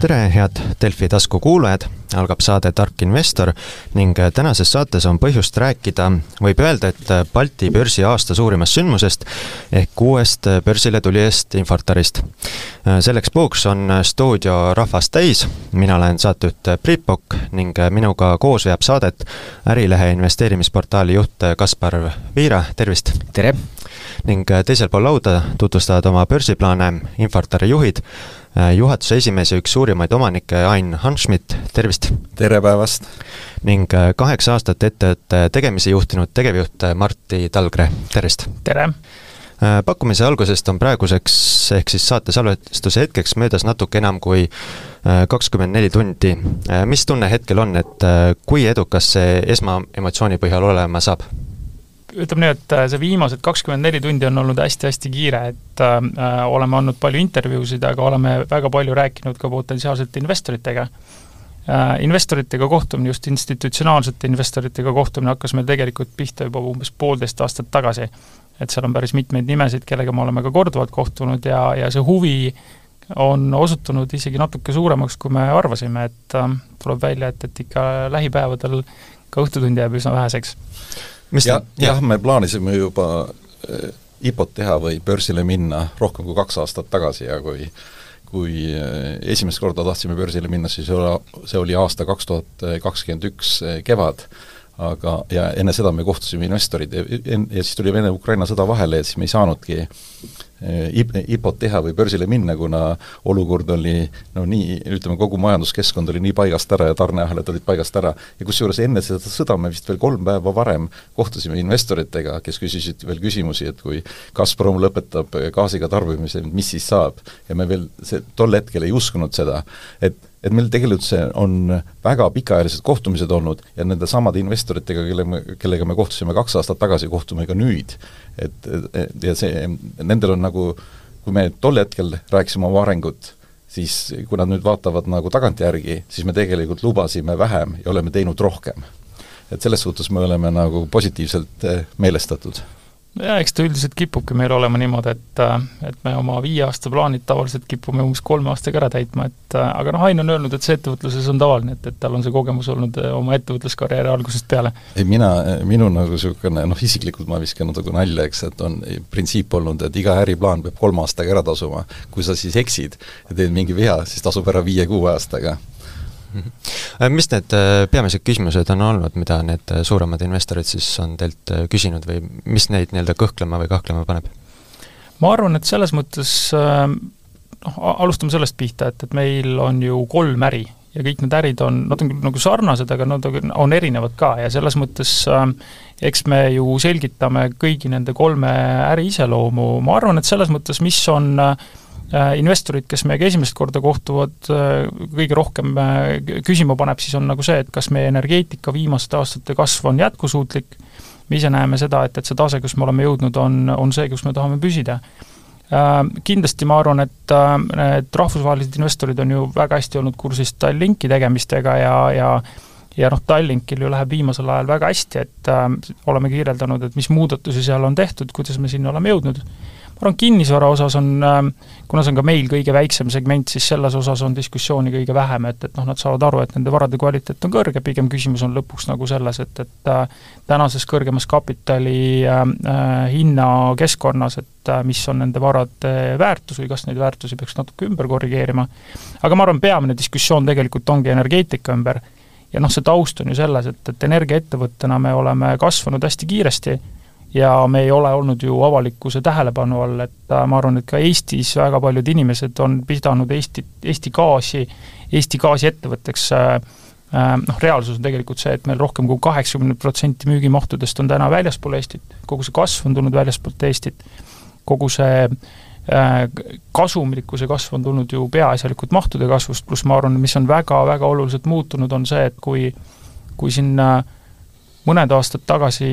tere, head Delfi tasku kuulajad, algab saade Tark investor ning tänases saates on põhjust rääkida, võib öelda, et Balti börsi aasta suurimast sündmusest ehk uuest börsile tulijast Infortarist. selleks puhuks on stuudio rahvast täis, mina olen saatejuht Priit Pokk ning minuga koos veab saadet Ärilehe investeerimisportaali juht Kaspar Viira, tervist! tere! Ning teisel pool lauda tutvustavad oma börsiplaane Infortari juhid Äh, juhatuse esimees ja üks suurimaid omanikke Ain Hanschmidt, tervist! tere päevast! ning äh, kaheksa aastat ettevõtte tegemisi juhtinud tegevjuht äh, Martti Talgre, tervist! tere! pakkumise algusest on praeguseks, ehk siis saate salvestuse hetkeks möödas natuke enam kui kakskümmend neli tundi. mis tunne hetkel on, et kui edukas see esmaemotsiooni põhjal olema saab? Ütleme nii, et äh, see viimased kakskümmend neli tundi on olnud hästi-hästi kiire, et äh, oleme andnud palju intervjuusid, aga oleme väga palju rääkinud ka potentsiaalsete investoritega äh,. Investoritega kohtumine, just institutsionaalsete investoritega kohtumine hakkas meil tegelikult pihta juba umbes poolteist aastat tagasi. et seal on päris mitmeid nimesid, kellega me oleme ka korduvalt kohtunud ja, ja see huvi on osutunud isegi natuke suuremaks, kui me arvasime, et äh, tuleb välja, et, et ikka lähipäevadel ka õhtutund jääb üsna väheseks ja, jah, me plaanisime juba äh, IPO-t teha või börsile minna rohkem kui kaks aastat tagasi ja kui kui äh, esimest korda tahtsime börsile minna, siis see oli aasta kaks tuhat kakskümmend üks kevad, aga, ja enne seda me kohtusime investorid ja, ja siis tuli Vene-Ukraina sõda vahele ja siis me ei saanudki IPO-t teha või börsile minna, kuna olukord oli no nii, ütleme, kogu majanduskeskkond oli nii paigast ära ja tarneahelad olid paigast ära ja kusjuures enne seda sõda me vist veel kolm päeva varem kohtusime investoritega, kes küsisid veel küsimusi, et kui Gazprom lõpetab gaasiga tarbimise, mis siis saab? ja me veel see, tol hetkel ei uskunud seda, et et meil tegelikult see on väga pikaajalised kohtumised olnud ja nende samade investoritega, kelle me, kellega me kohtusime kaks aastat tagasi, kohtume ka nüüd. et, et ja see, nendel on nagu, kui me tol hetkel rääkisime oma arengut, siis kui nad nüüd vaatavad nagu tagantjärgi, siis me tegelikult lubasime vähem ja oleme teinud rohkem. et selles suhtes me oleme nagu positiivselt meelestatud jaa, eks ta üldiselt kipubki meil olema niimoodi, et äh, et me oma viie aasta plaanid tavaliselt kipume umbes kolme aastaga ära täitma, et äh, aga noh, Ain on öelnud, et see ettevõtluses on tavaline, et, et tal on see kogemus olnud äh, oma ettevõtluskarjääri algusest peale. ei, mina, minu nagu niisugune noh, isiklikult ma viskan natuke nalja, eks, et on printsiip olnud, et iga äriplaan peab kolme aastaga ära tasuma. kui sa siis eksid ja teed mingi vea, siis tasub ära viie-kuue aastaga mis need äh, peamised küsimused on olnud, mida need äh, suuremad investorid siis on teilt küsinud või mis neid nii-öelda kõhklema või kahtlema paneb? ma arvan, et selles mõttes noh, alustame sellest pihta, et, et meil on ju kolm äri ja kõik need ärid on, nad on küll nagu sarnased, aga nad on erinevad ka ja selles mõttes äh, eks me ju selgitame kõigi nende kolme äri iseloomu, ma arvan, et selles mõttes, mis on äh, Äh, investorid, kes meiega esimest korda kohtuvad, äh, kõige rohkem äh, küsima paneb, siis on nagu see, et kas meie energeetika viimaste aastate kasv on jätkusuutlik, me ise näeme seda, et, et see tase, kus me oleme jõudnud, on, on see, kus me tahame püsida. Kindlasti ma arvan, et need rahvusvahelised investorid on ju väga hästi olnud kursis Tallinki tegemistega ja, ja ja noh, Tallinkil ju läheb viimasel ajal väga hästi, et äh, oleme kirjeldanud, et mis muudatusi seal on tehtud, kuidas me sinna oleme jõudnud ma arvan, kinnisvara osas on, ähm, kuna see on ka meil kõige väiksem segment, siis selles osas on diskussiooni kõige vähem, et, et noh, nad saavad aru, et nende varade kvaliteet on kõrge, pigem küsimus on lõpuks nagu selles, et, et äh, tänases kõrgemas kapitali äh, äh, hinnakeskkonnas, et äh, mis on nende varade väärtus või kas neid väärtusi peaks natuke ümber korrigeerima, aga ma arvan, peamine diskussioon tegelikult ongi energeetika ümber. Ja noh, see taust on ju selles, et, et energiaettevõttena me oleme kasvanud hästi kiiresti ja me ei ole olnud ju avalikkuse tähelepanu all, et äh, ma arvan, et ka Eestis väga paljud inimesed on pidanud Eestit, Eesti gaasi, Eesti gaasiettevõtteks äh, äh, noh, reaalsus on tegelikult see, et meil rohkem kui kaheksakümmend protsenti müügimahtudest on täna väljaspool Eestit, kogu see kasv on tulnud väljaspoolt Eestit, kogu see kasumlikkuse kasv on tulnud ju peaasjalikult mahtude kasvust, pluss ma arvan, mis on väga-väga oluliselt muutunud, on see, et kui kui siin äh, mõned aastad tagasi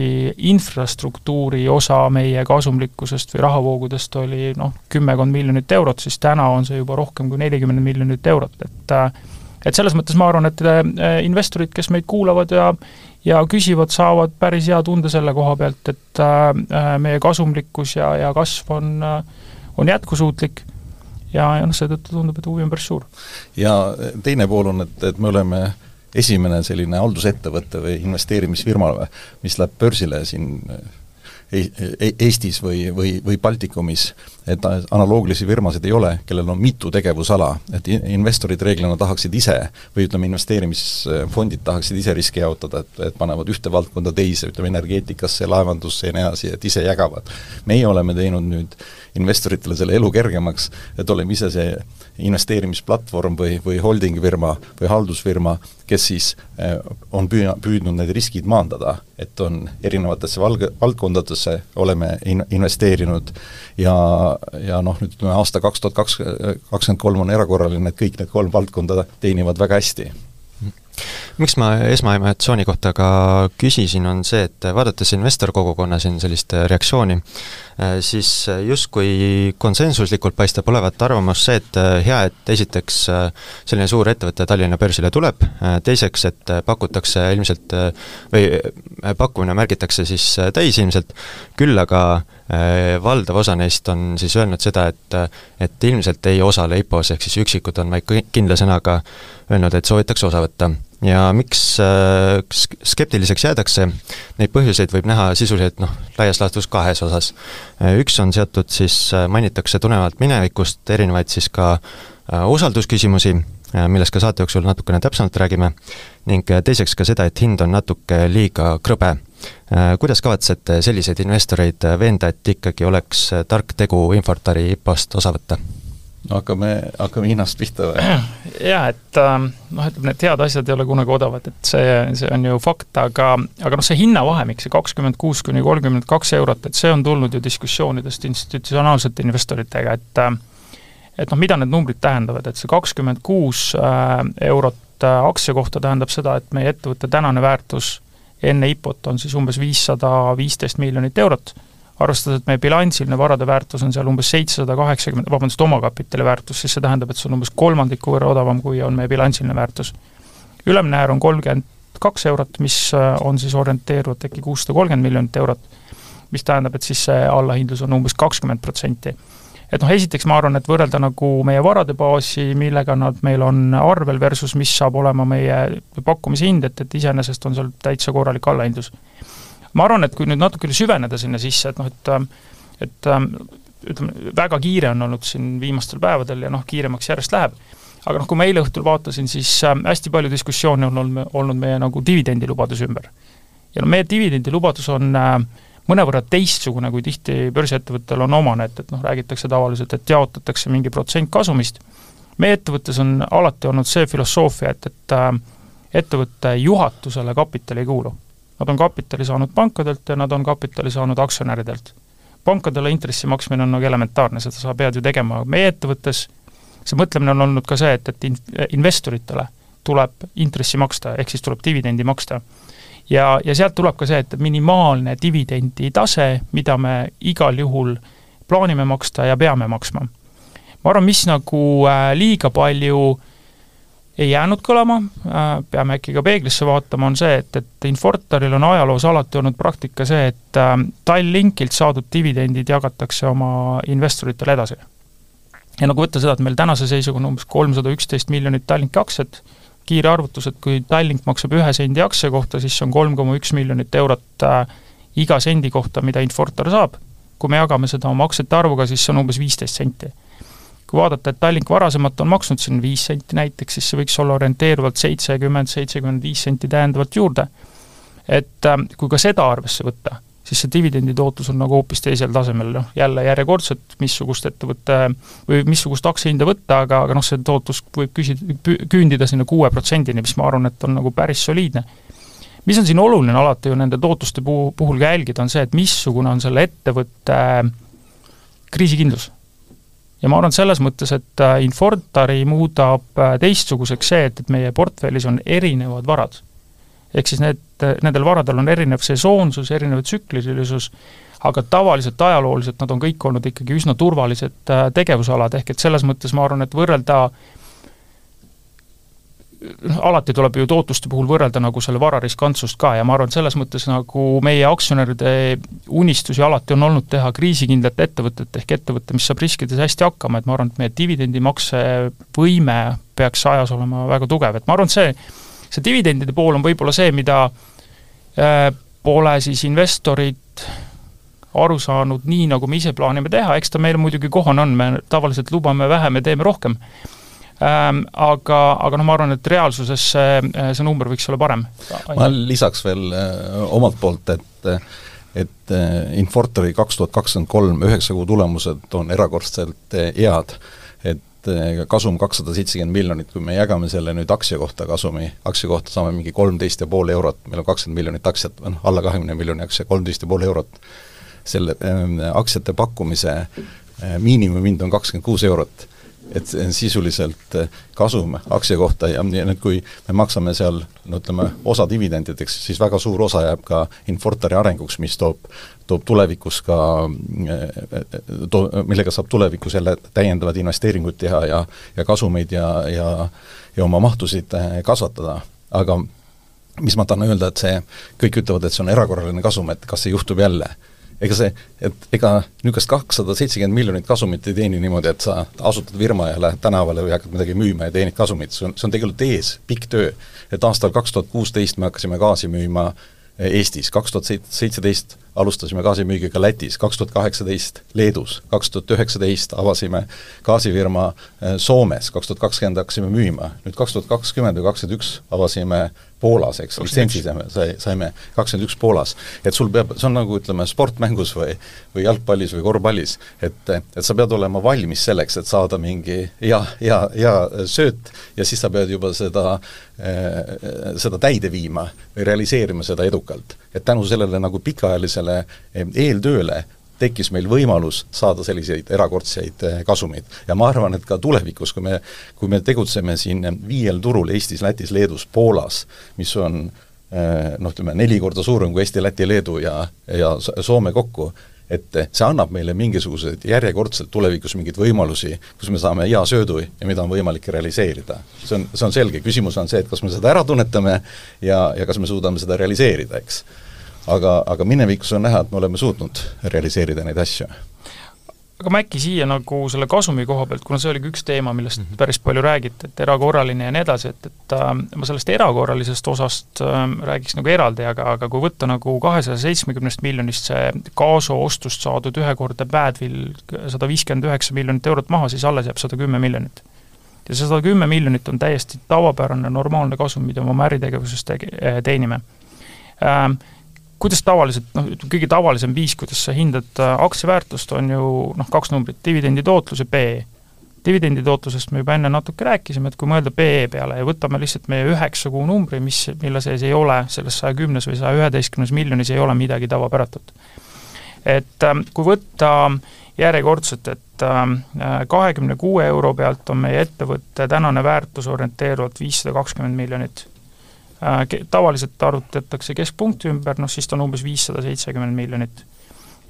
infrastruktuuri osa meie kasumlikkusest või rahavoogudest oli noh, kümmekond miljonit eurot, siis täna on see juba rohkem kui nelikümmend miljonit eurot, et et selles mõttes ma arvan, et äh, investorid, kes meid kuulavad ja ja küsivad, saavad päris hea tunde selle koha pealt, et äh, meie kasumlikkus ja, ja kasv on, on jätkusuutlik ja, ja noh, seetõttu tundub, et huvi on päris suur. ja teine pool on, et, et me oleme esimene selline haldusettevõte või investeerimisfirma, mis läheb börsile siin Eestis või, või, või Baltikumis, et analoogilisi firmasid ei ole, kellel on mitu tegevusala, et investorid reeglina tahaksid ise või ütleme, investeerimisfondid tahaksid ise riski jaotada, et, et panevad ühte valdkonda teise, ütleme energeetikasse, laevandusse ja nii edasi, et ise jagavad. meie oleme teinud nüüd investoritele selle elu kergemaks, et oleme ise see investeerimisplatvorm või, või holding firma või haldusfirma, kes siis eh, on püü-, püüdnud need riskid maandada, et on erinevatesse valg-, valdkondadesse oleme in-, investeerinud ja, ja noh, nüüd ütleme aasta kaks tuhat kaks, kakskümmend kolm on erakorraline, et kõik need kolm valdkonda teenivad väga hästi miks ma esmaemissiooni kohta ka küsisin, on see, et vaadates investorkogukonna siin sellist reaktsiooni, Äh, siis äh, justkui konsensuslikult paistab olevat arvamus see, et äh, hea, et esiteks selline suur ettevõte Tallinna börsile tuleb, teiseks, et pakutakse ilmselt või pakkumine märgitakse siis täis ilmselt, küll aga valdav osa neist on siis öelnud seda, et et ilmselt ei osale IPO-s, ehk siis üksikud on vaid kindla sõnaga öelnud, et soovitakse osa võtta ja miks äh, skeptiliseks jäädakse, neid põhjuseid võib näha sisuliselt noh, laias laastus kahes osas. Äh, üks on seotud siis, äh, mainitakse tulenevalt minevikust erinevaid siis ka usaldusküsimusi, millest ka saate jooksul natukene täpsemalt räägime, ning teiseks ka seda, et hind on natuke liiga krõbe. Kuidas kavatsete selliseid investoreid veenda, et ikkagi oleks tark tegu Infortari IPO-st osa võtta? Hakkame, hakkame hinnast pihta või? jaa, et ähm, noh, ütleme need head asjad ei ole kunagi odavad, et see, see on ju fakt, aga aga noh, see hinnavahemik, see kakskümmend kuus kuni kolmkümmend kaks eurot, et see on tulnud ju diskussioonidest institutsionaalsete investoritega, et äh, et noh, mida need numbrid tähendavad, et see kakskümmend kuus äh, eurot äh, aktsia kohta tähendab seda, et meie ettevõtte tänane väärtus enne IPO-t on siis umbes viissada viisteist miljonit eurot arvestades, et meie bilansiline varade väärtus on seal umbes seitsesada kaheksakümmend, vabandust, omakapitali väärtus, siis see tähendab, et see on umbes kolmandiku võrra odavam, kui on meie bilansiline väärtus. ülemine äär on kolmkümmend kaks eurot, mis äh, on siis orienteeruvalt äkki kuussada kolmkümmend miljonit eurot, mis tähendab, et siis see allahindlus on umbes kakskümmend protsenti. et noh, esiteks ma arvan, et võrrelda nagu meie varade baasi, millega nad meil on arvel, versus mis saab olema meie pakkumishind, et, et iseenesest on seal täitsa korralik allahindlus ma arvan, et kui nüüd natukene süveneda sinna sisse, et noh, et et ütleme, väga kiire on olnud siin viimastel päevadel ja noh, kiiremaks järjest läheb, aga noh, kui ma eile õhtul vaatasin, siis hästi palju diskussioone on olnud, olnud meie nagu dividendilubaduse ümber. ja no meie dividendilubadus on mõnevõrra teistsugune, kui tihti börsiettevõttel on omane, et, et noh, räägitakse tavaliselt, et jaotatakse mingi protsent kasumist, meie ettevõttes on alati olnud see filosoofia, et, et ettevõtte juhatusele kapital ei kuulu Nad on kapitali saanud pankadelt ja nad on kapitali saanud aktsionäridelt. pankadele intressi maksmine on nagu elementaarne, seda sa pead ju tegema, meie ettevõttes see mõtlemine on olnud ka see, et, et in-, investoritele tuleb intressi maksta, ehk siis tuleb dividendi maksta. ja, ja sealt tuleb ka see, et minimaalne dividendi tase, mida me igal juhul plaanime maksta ja peame maksma. ma arvan, mis nagu äh, liiga palju äh, ei jäänud kõlama, äh, peame äkki ka peeglisse vaatama, on see, et, et Infortaril on ajaloos alati olnud praktika see, et äh, Tallinkilt saadud dividendid jagatakse oma investoritele edasi. ja nagu võtta seda, et meil tänase seisuga on umbes kolmsada üksteist miljonit Tallinki aktsiat, kiire arvutus, et kui Tallink maksab ühe sendi aktsia kohta, siis see on kolm koma üks miljonit eurot äh, iga sendi kohta, mida Infortar saab, kui me jagame seda oma aktsiate arvuga, siis see on umbes viisteist senti kui vaadata, et Tallink varasemalt on maksnud siin viis senti näiteks, siis see võiks olla orienteeruvalt seitsekümmend, seitsekümmend viis senti täiendavalt juurde. et äh, kui ka seda arvesse võtta, siis see dividendi tootlus on nagu hoopis teisel tasemel, noh jälle järjekordselt, missugust ettevõtte või missugust aktsiahinda võtta, aga, aga noh, see tootlus võib küsida, küündida sinna kuue protsendini, mis ma arvan, et on nagu päris soliidne. mis on siin oluline alati ju nende tootluste puhul, puhul ka jälgida, on see, et missugune on selle ettevõtte kriisikindlus ja ma arvan, et selles mõttes, et äh, Infortari muudab äh, teistsuguseks see, et, et meie portfellis on erinevad varad. ehk siis need, nendel varadel on erinev sesoonsus, erinev tsüklilisus, aga tavaliselt ajalooliselt nad on kõik olnud ikkagi üsna turvalised äh, tegevusalad, ehk et selles mõttes ma arvan, et võrrelda noh, alati tuleb ju tootluste puhul võrrelda nagu selle vara riskantsust ka ja ma arvan, et selles mõttes nagu meie aktsionäride unistusi alati on olnud teha kriisikindlat ettevõtet, ehk ettevõte, mis saab riskides hästi hakkama, et ma arvan, et meie dividendimakse võime peaks ajas olema väga tugev, et ma arvan, et see, see dividendide pool on võib-olla see, mida äh, pole siis investorid aru saanud nii, nagu me ise plaanime teha, eks ta meil muidugi kohane on, me tavaliselt lubame vähem ja teeme rohkem. Aga, aga noh, ma arvan, et reaalsuses see, see number võiks olla parem. ma lisaks veel äh, omalt poolt, et et äh, Infortari kaks tuhat kakskümmend kolm üheksa kuu tulemused on erakordselt head, et kasum kakssada seitsekümmend miljonit, kui me jagame selle nüüd aktsia kohta kasumi, aktsia kohta saame mingi kolmteist ja pool eurot, meil on kakskümmend miljonit aktsiat, noh alla kahekümne miljoni aktsia, kolmteist ja pool eurot, selle äh, aktsiate pakkumise äh, miinimumhind on kakskümmend kuus eurot et see on sisuliselt eh, kasum aktsia kohta ja nüüd, kui me maksame seal no ütleme, osa dividendideks, siis väga suur osa jääb ka Infortari arenguks, mis toob, toob tulevikus ka, eh, to-, millega saab tulevikus jälle täiendavaid investeeringuid teha ja ja kasumeid ja, ja ja oma mahtusid kasvatada, aga mis ma tahan öelda, et see, kõik ütlevad, et see on erakorraline kasum, et kas see juhtub jälle ega see, et ega niisugust kakssada seitsekümmend miljonit kasumit ei teeni niimoodi, et sa asutad firma ja lähed tänavale või hakkad midagi müüma ja teenid kasumit, see on, see on tegelikult ees, pikk töö. et aastal kaks tuhat kuusteist me hakkasime gaasi müüma Eestis, kaks tuhat seitseteist alustasime gaasimüügiga Lätis, kaks tuhat kaheksateist Leedus, kaks tuhat üheksateist avasime gaasifirma äh, Soomes, kaks tuhat kakskümmend hakkasime müüma, nüüd kaks tuhat kakskümmend või kakskümmend üks avasime Poolas, eks, litsentsi saime, sai, saime kakskümmend üks Poolas. et sul peab, see on nagu ütleme, sportmängus või või jalgpallis või korvpallis, et, et sa pead olema valmis selleks, et saada mingi hea, hea, hea sööt ja siis sa pead juba seda äh,, seda täide viima või realiseerima seda edukalt. et tänu sellele nagu pikaajalisele eeltööle tekkis meil võimalus saada selliseid erakordseid eh, kasumeid. ja ma arvan, et ka tulevikus, kui me, kui me tegutseme siin viiel turul Eestis, Lätis, Leedus, Poolas, mis on eh, noh, ütleme neli korda suurem kui Eesti, Läti, Leedu ja, ja Soome kokku, et see annab meile mingisuguseid järjekordselt tulevikus mingeid võimalusi, kus me saame hea söödu ja mida on võimalik realiseerida. see on, see on selge, küsimus on see, et kas me seda ära tunnetame ja, ja kas me suudame seda realiseerida, eks aga, aga minevikus on näha, et me oleme suutnud realiseerida neid asju aga ma äkki siia nagu selle kasumi koha pealt, kuna see oligi üks teema, millest mm -hmm. päris palju räägiti, et erakorraline ja nii edasi, et, et äh, ma sellest erakorralisest osast äh, räägiks nagu eraldi, aga, aga kui võtta nagu kahesaja seitsmekümnest miljonist see Kaaso ostust saadud ühekordne badwill sada viiskümmend üheksa miljonit eurot maha, siis alles jääb sada kümme miljonit. ja see sada kümme miljonit on täiesti tavapärane normaalne kasum, mida me oma äritegevuses tege-, teenime äh, kuidas tavaliselt, noh, kõige tavalisem viis, kuidas sa hindad äh, aktsia väärtust, on ju noh, kaks numbrit, dividendi tootlus ja PE. dividendi tootlusest me juba enne natuke rääkisime, et kui mõelda PE peale ja võtame lihtsalt meie üheksa kuu numbri, mis, mille sees ei ole, selles saja kümnes või saja üheteistkümnes miljonis ei ole midagi tavapäratut. et ähm, kui võtta järjekordselt, et ähm, kahekümne kuue euro pealt on meie ettevõtte tänane väärtus orienteeruvalt viissada kakskümmend miljonit tavaliselt arvutatakse keskpunkti ümber, noh siis ta on umbes viissada seitsekümmend miljonit.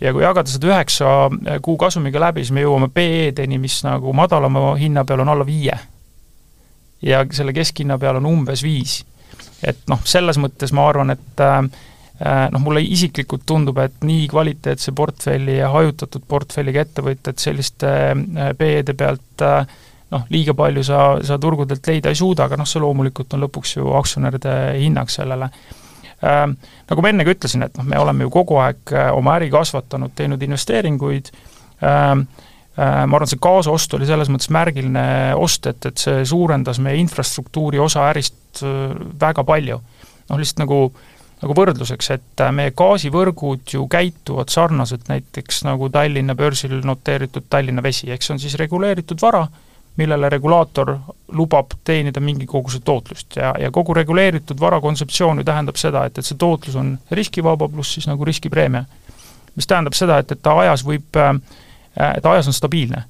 ja kui jagada seda üheksa äh, kuu kasumiga läbi, siis me jõuame PE-deni, mis nagu madalama hinna peal on alla viie. ja selle keskhinna peal on umbes viis. et noh, selles mõttes ma arvan, et äh, äh noh, mulle isiklikult tundub, et nii kvaliteetse portfelli ja hajutatud portfelliga ettevõtjad selliste PE-de pealt äh, noh, liiga palju sa, sa turgudelt leida ei suuda, aga noh, see loomulikult on lõpuks ju aktsionäride hinnang sellele äh,. Nagu ma enne ka ütlesin, et noh, me oleme ju kogu aeg äh, oma äri kasvatanud, teinud investeeringuid äh,, äh, ma arvan, see kaasost oli selles mõttes märgiline ost, et, et see suurendas meie infrastruktuuri osa ärist äh, väga palju. noh, lihtsalt nagu nagu võrdluseks, et äh, meie gaasivõrgud ju käituvad sarnaselt näiteks nagu Tallinna börsil noteeritud Tallinna Vesi, ehk see on siis reguleeritud vara, millele regulaator lubab teenida mingi koguse tootlust ja, ja kogu reguleeritud vara kontseptsioon ju tähendab seda, et, et see tootlus on riskivaba pluss siis nagu riskipreemia. mis tähendab seda, et, et ta ajas võib, äh, et ajas on stabiilne.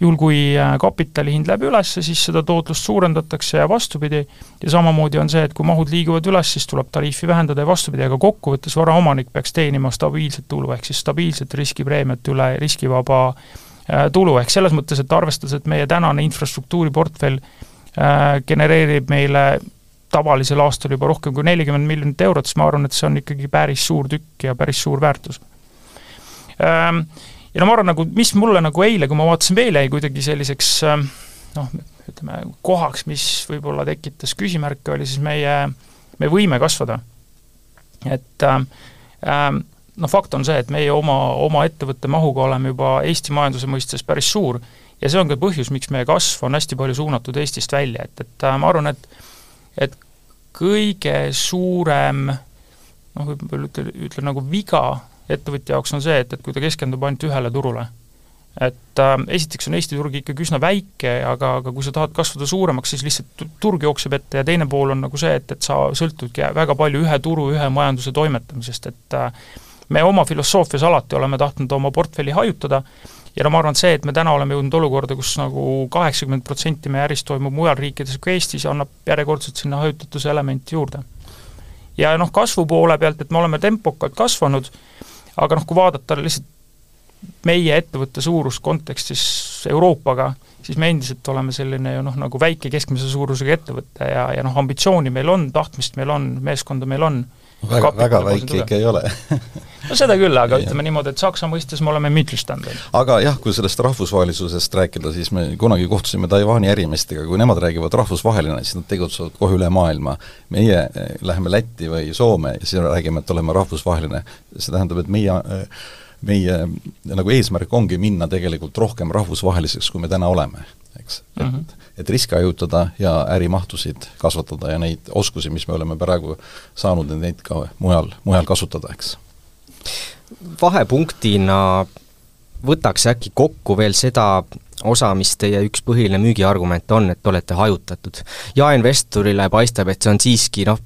juhul, kui äh, kapitali hind läheb üles, siis seda tootlust suurendatakse ja vastupidi, ja samamoodi on see, et kui mahud liiguvad üles, siis tuleb tariifi vähendada ja vastupidi, aga kokkuvõttes varaomanik peaks teenima stabiilset tulu, ehk siis stabiilset riskipreemiat üle riskivaba äh, tulu, ehk selles mõttes, et arvestades, et meie tänane infrastruktuuriportfell genereerib meile tavalisel aastal juba rohkem kui nelikümmend miljonit eurot, siis ma arvan, et see on ikkagi päris suur tükk ja päris suur väärtus. Ähm, ja no ma arvan, nagu mis mulle nagu eile, kui ma vaatasin veel, jäi kuidagi selliseks ähm, noh, ütleme kohaks, mis võib-olla tekitas küsimärke, oli siis meie, meie võime kasvada. et ähm, noh, fakt on see, et meie oma, oma ettevõtte mahuga oleme juba Eesti majanduse mõistes päris suur ja see on ka põhjus, miks meie kasv on hästi palju suunatud Eestist välja, et, et ma arvan, et et kõige suurem noh, võib-olla ütle, ütle nagu viga ettevõtja jaoks on see, et, et kui ta keskendub ainult ühele turule. et äh, esiteks on Eesti turg ikkagi üsna väike, aga, aga kui sa tahad kasvada suuremaks, siis lihtsalt turg jookseb ette ja teine pool on nagu see, et, et sa sõltudki väga palju ühe turu, ühe majanduse toimetamisest, et äh, me oma filosoofias alati oleme tahtnud oma portfelli hajutada ja no ma arvan, et see, et me täna oleme jõudnud olukorda, kus nagu kaheksakümmend protsenti meie ärist toimub mujal riikides kui Eestis, annab järjekordselt sinna hajutatuse elementi juurde. ja noh, kasvu poole pealt, et me oleme tempokalt kasvanud, aga noh, kui vaadata lihtsalt meie ettevõtte suurust kontekstis Euroopaga, siis me endiselt oleme selline ju noh, nagu väike keskmise suurusega ettevõte ja, ja noh, ambitsiooni meil on, tahtmist meil on, meeskonda meil on väga, väga väike ikka ei ole no seda küll, aga ütleme niimoodi, et Saksa mõistes me oleme Mittelstand. aga jah, kui sellest rahvusvahelisusest rääkida, siis me kunagi kohtusime Taiwan'i ärimeestega, kui nemad räägivad rahvusvaheline, siis nad tegutsevad kohe üle maailma. meie eh, läheme Lätti või Soome ja siis räägime, et oleme rahvusvaheline. see tähendab, et meie meie nagu eesmärk ongi minna tegelikult rohkem rahvusvaheliseks, kui me täna oleme, eks mm. -hmm. et et riske hajutada ja ärimahtusid kasvatada ja neid oskusi, mis me oleme praegu saanud, et neid ka mujal, mujal kasutada, eks. vahepunktina võtaks äkki kokku veel seda osa, mis teie üks põhiline müügiargument on, et olete hajutatud. jaeinvestorile paistab, et see on siiski noh,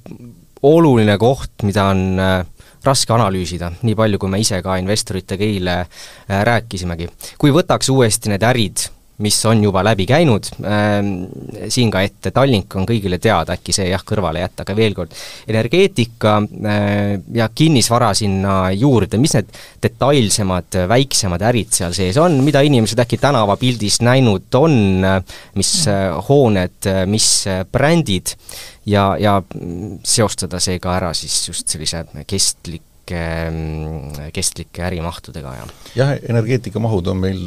oluline koht, mida on äh, raske analüüsida, nii palju, kui me ise ka investoritega eile äh, rääkisimegi. kui võtaks uuesti need ärid mis on juba läbi käinud. Äh,, siin ka ette, Tallink on kõigile teada, äkki see jah, kõrvale jätta, aga veel kord, energeetika äh, ja kinnisvara sinna juurde, mis need detailsemad, väiksemad ärid seal sees on, mida inimesed äkki tänavapildis näinud on, mis äh, hooned, mis äh, brändid ja, ja seostada see ka ära siis just sellise kestlike, kestlike ärimahtudega ja jah, energeetikamahud on meil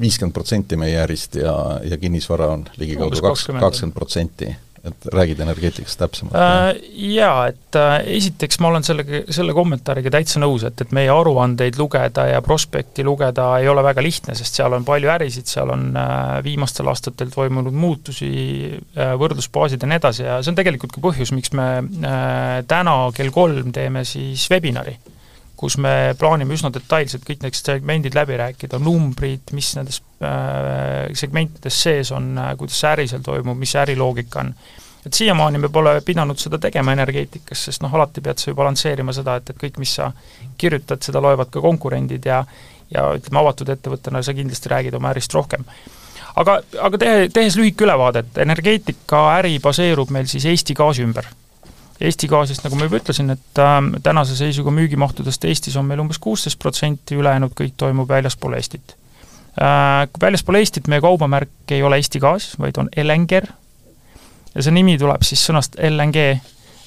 viiskümmend protsenti meie ärist ja, ja kinnisvara on ligikaudu kaks, kakskümmend protsenti. Et räägid energeetikast täpsemalt äh,? Jaa, et äh, esiteks ma olen sellega, selle kommentaariga täitsa nõus, et, et meie aruandeid lugeda ja prospekti lugeda ei ole väga lihtne, sest seal on palju ärisid, seal on äh, viimastel aastatel toimunud muutusi äh,, võrdlusbaasid ja nii edasi ja see on tegelikult ka põhjus, miks me äh, täna kell kolm teeme siis webinari kus me plaanime üsna detailselt kõik need segmendid läbi rääkida, numbrid, mis nendes äh, segmentides sees on äh,, kuidas see äri seal toimub, mis see äriloogika on. et siiamaani me pole pidanud seda tegema energeetikas, sest noh, alati pead sa ju balansseerima seda, et, et kõik, mis sa kirjutad, seda loevad ka konkurendid ja ja ütleme, avatud ettevõttena sa kindlasti räägid oma ärist rohkem aga, aga tehe, tehes lühike ülevaadet, energeetikaäri baseerub meil siis Eesti gaasi ümber Eesti gaasist, nagu ma juba ütlesin, et äh, tänase seisuga müügimahtudest Eestis on meil umbes kuusteist protsenti, ülejäänud kõik toimub väljaspool Eestit äh,. Väljaspool Eestit meie kaubamärk ei ole Eesti gaas, vaid on LNG ja see nimi tuleb siis sõnast LNG,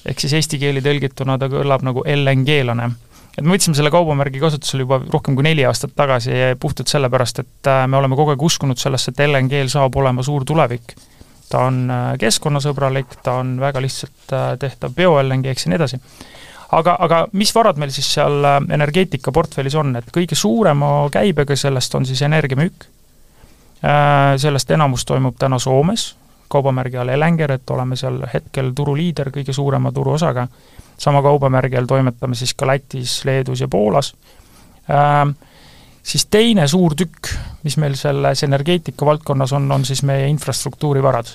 ehk siis eesti keeli tõlgituna ta kõlab nagu LNG-lane. et me võtsime selle kaubamärgi kasutusele juba rohkem kui neli aastat tagasi puhtalt sellepärast, et äh, me oleme kogu aeg uskunud sellesse, et LNG-l saab olema suur tulevik ta on äh, keskkonnasõbralik, ta on väga lihtsalt äh, tehtav bio-LNG-ks ja nii edasi. aga, aga mis varad meil siis seal äh, energeetikaportfellis on, et kõige suurema käibega sellest on siis energiamüük, sellest enamus toimub täna Soomes, kaubamärgi all Elenger, et oleme seal hetkel turuliider kõige suurema turuosaga, sama kaubamärgi all toimetame siis ka Lätis, Leedus ja Poolas. Siis teine suur tükk, mis meil selles energeetika valdkonnas on, on siis meie infrastruktuurivarad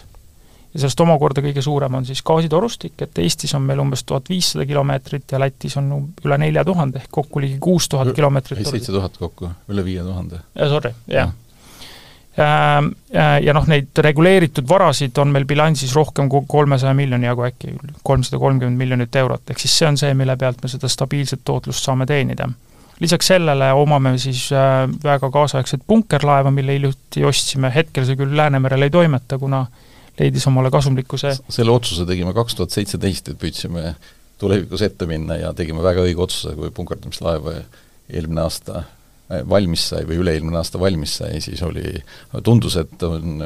ja sellest omakorda kõige suurem on siis gaasitorustik, et Eestis on meil umbes tuhat viissada kilomeetrit ja Lätis on üle nelja tuhande, ehk kokku ligi kuus tuhat kilomeetrit. seitse tuhat kokku, üle viie tuhande. Sorry, jah ähm, ja, ja noh, neid reguleeritud varasid on meil bilansis rohkem kui kolmesaja miljoni jagu äkki, kolmsada kolmkümmend miljonit eurot, ehk siis see on see, mille pealt me seda stabiilset tootlust saame teenida. lisaks sellele omame siis äh, väga kaasaegset punkerlaeva, mille hiljuti ostsime, hetkel see küll Läänemerel ei toimeta, kuna leidis omale kasumlikkuse. selle otsuse tegime kaks tuhat seitseteist, et püüdsime tulevikus ette minna ja tegime väga õige otsuse, kui punkerdamislaev eelmine aasta Äh, valmis sai või üle-eelmine aasta valmis sai, siis oli, tundus, et on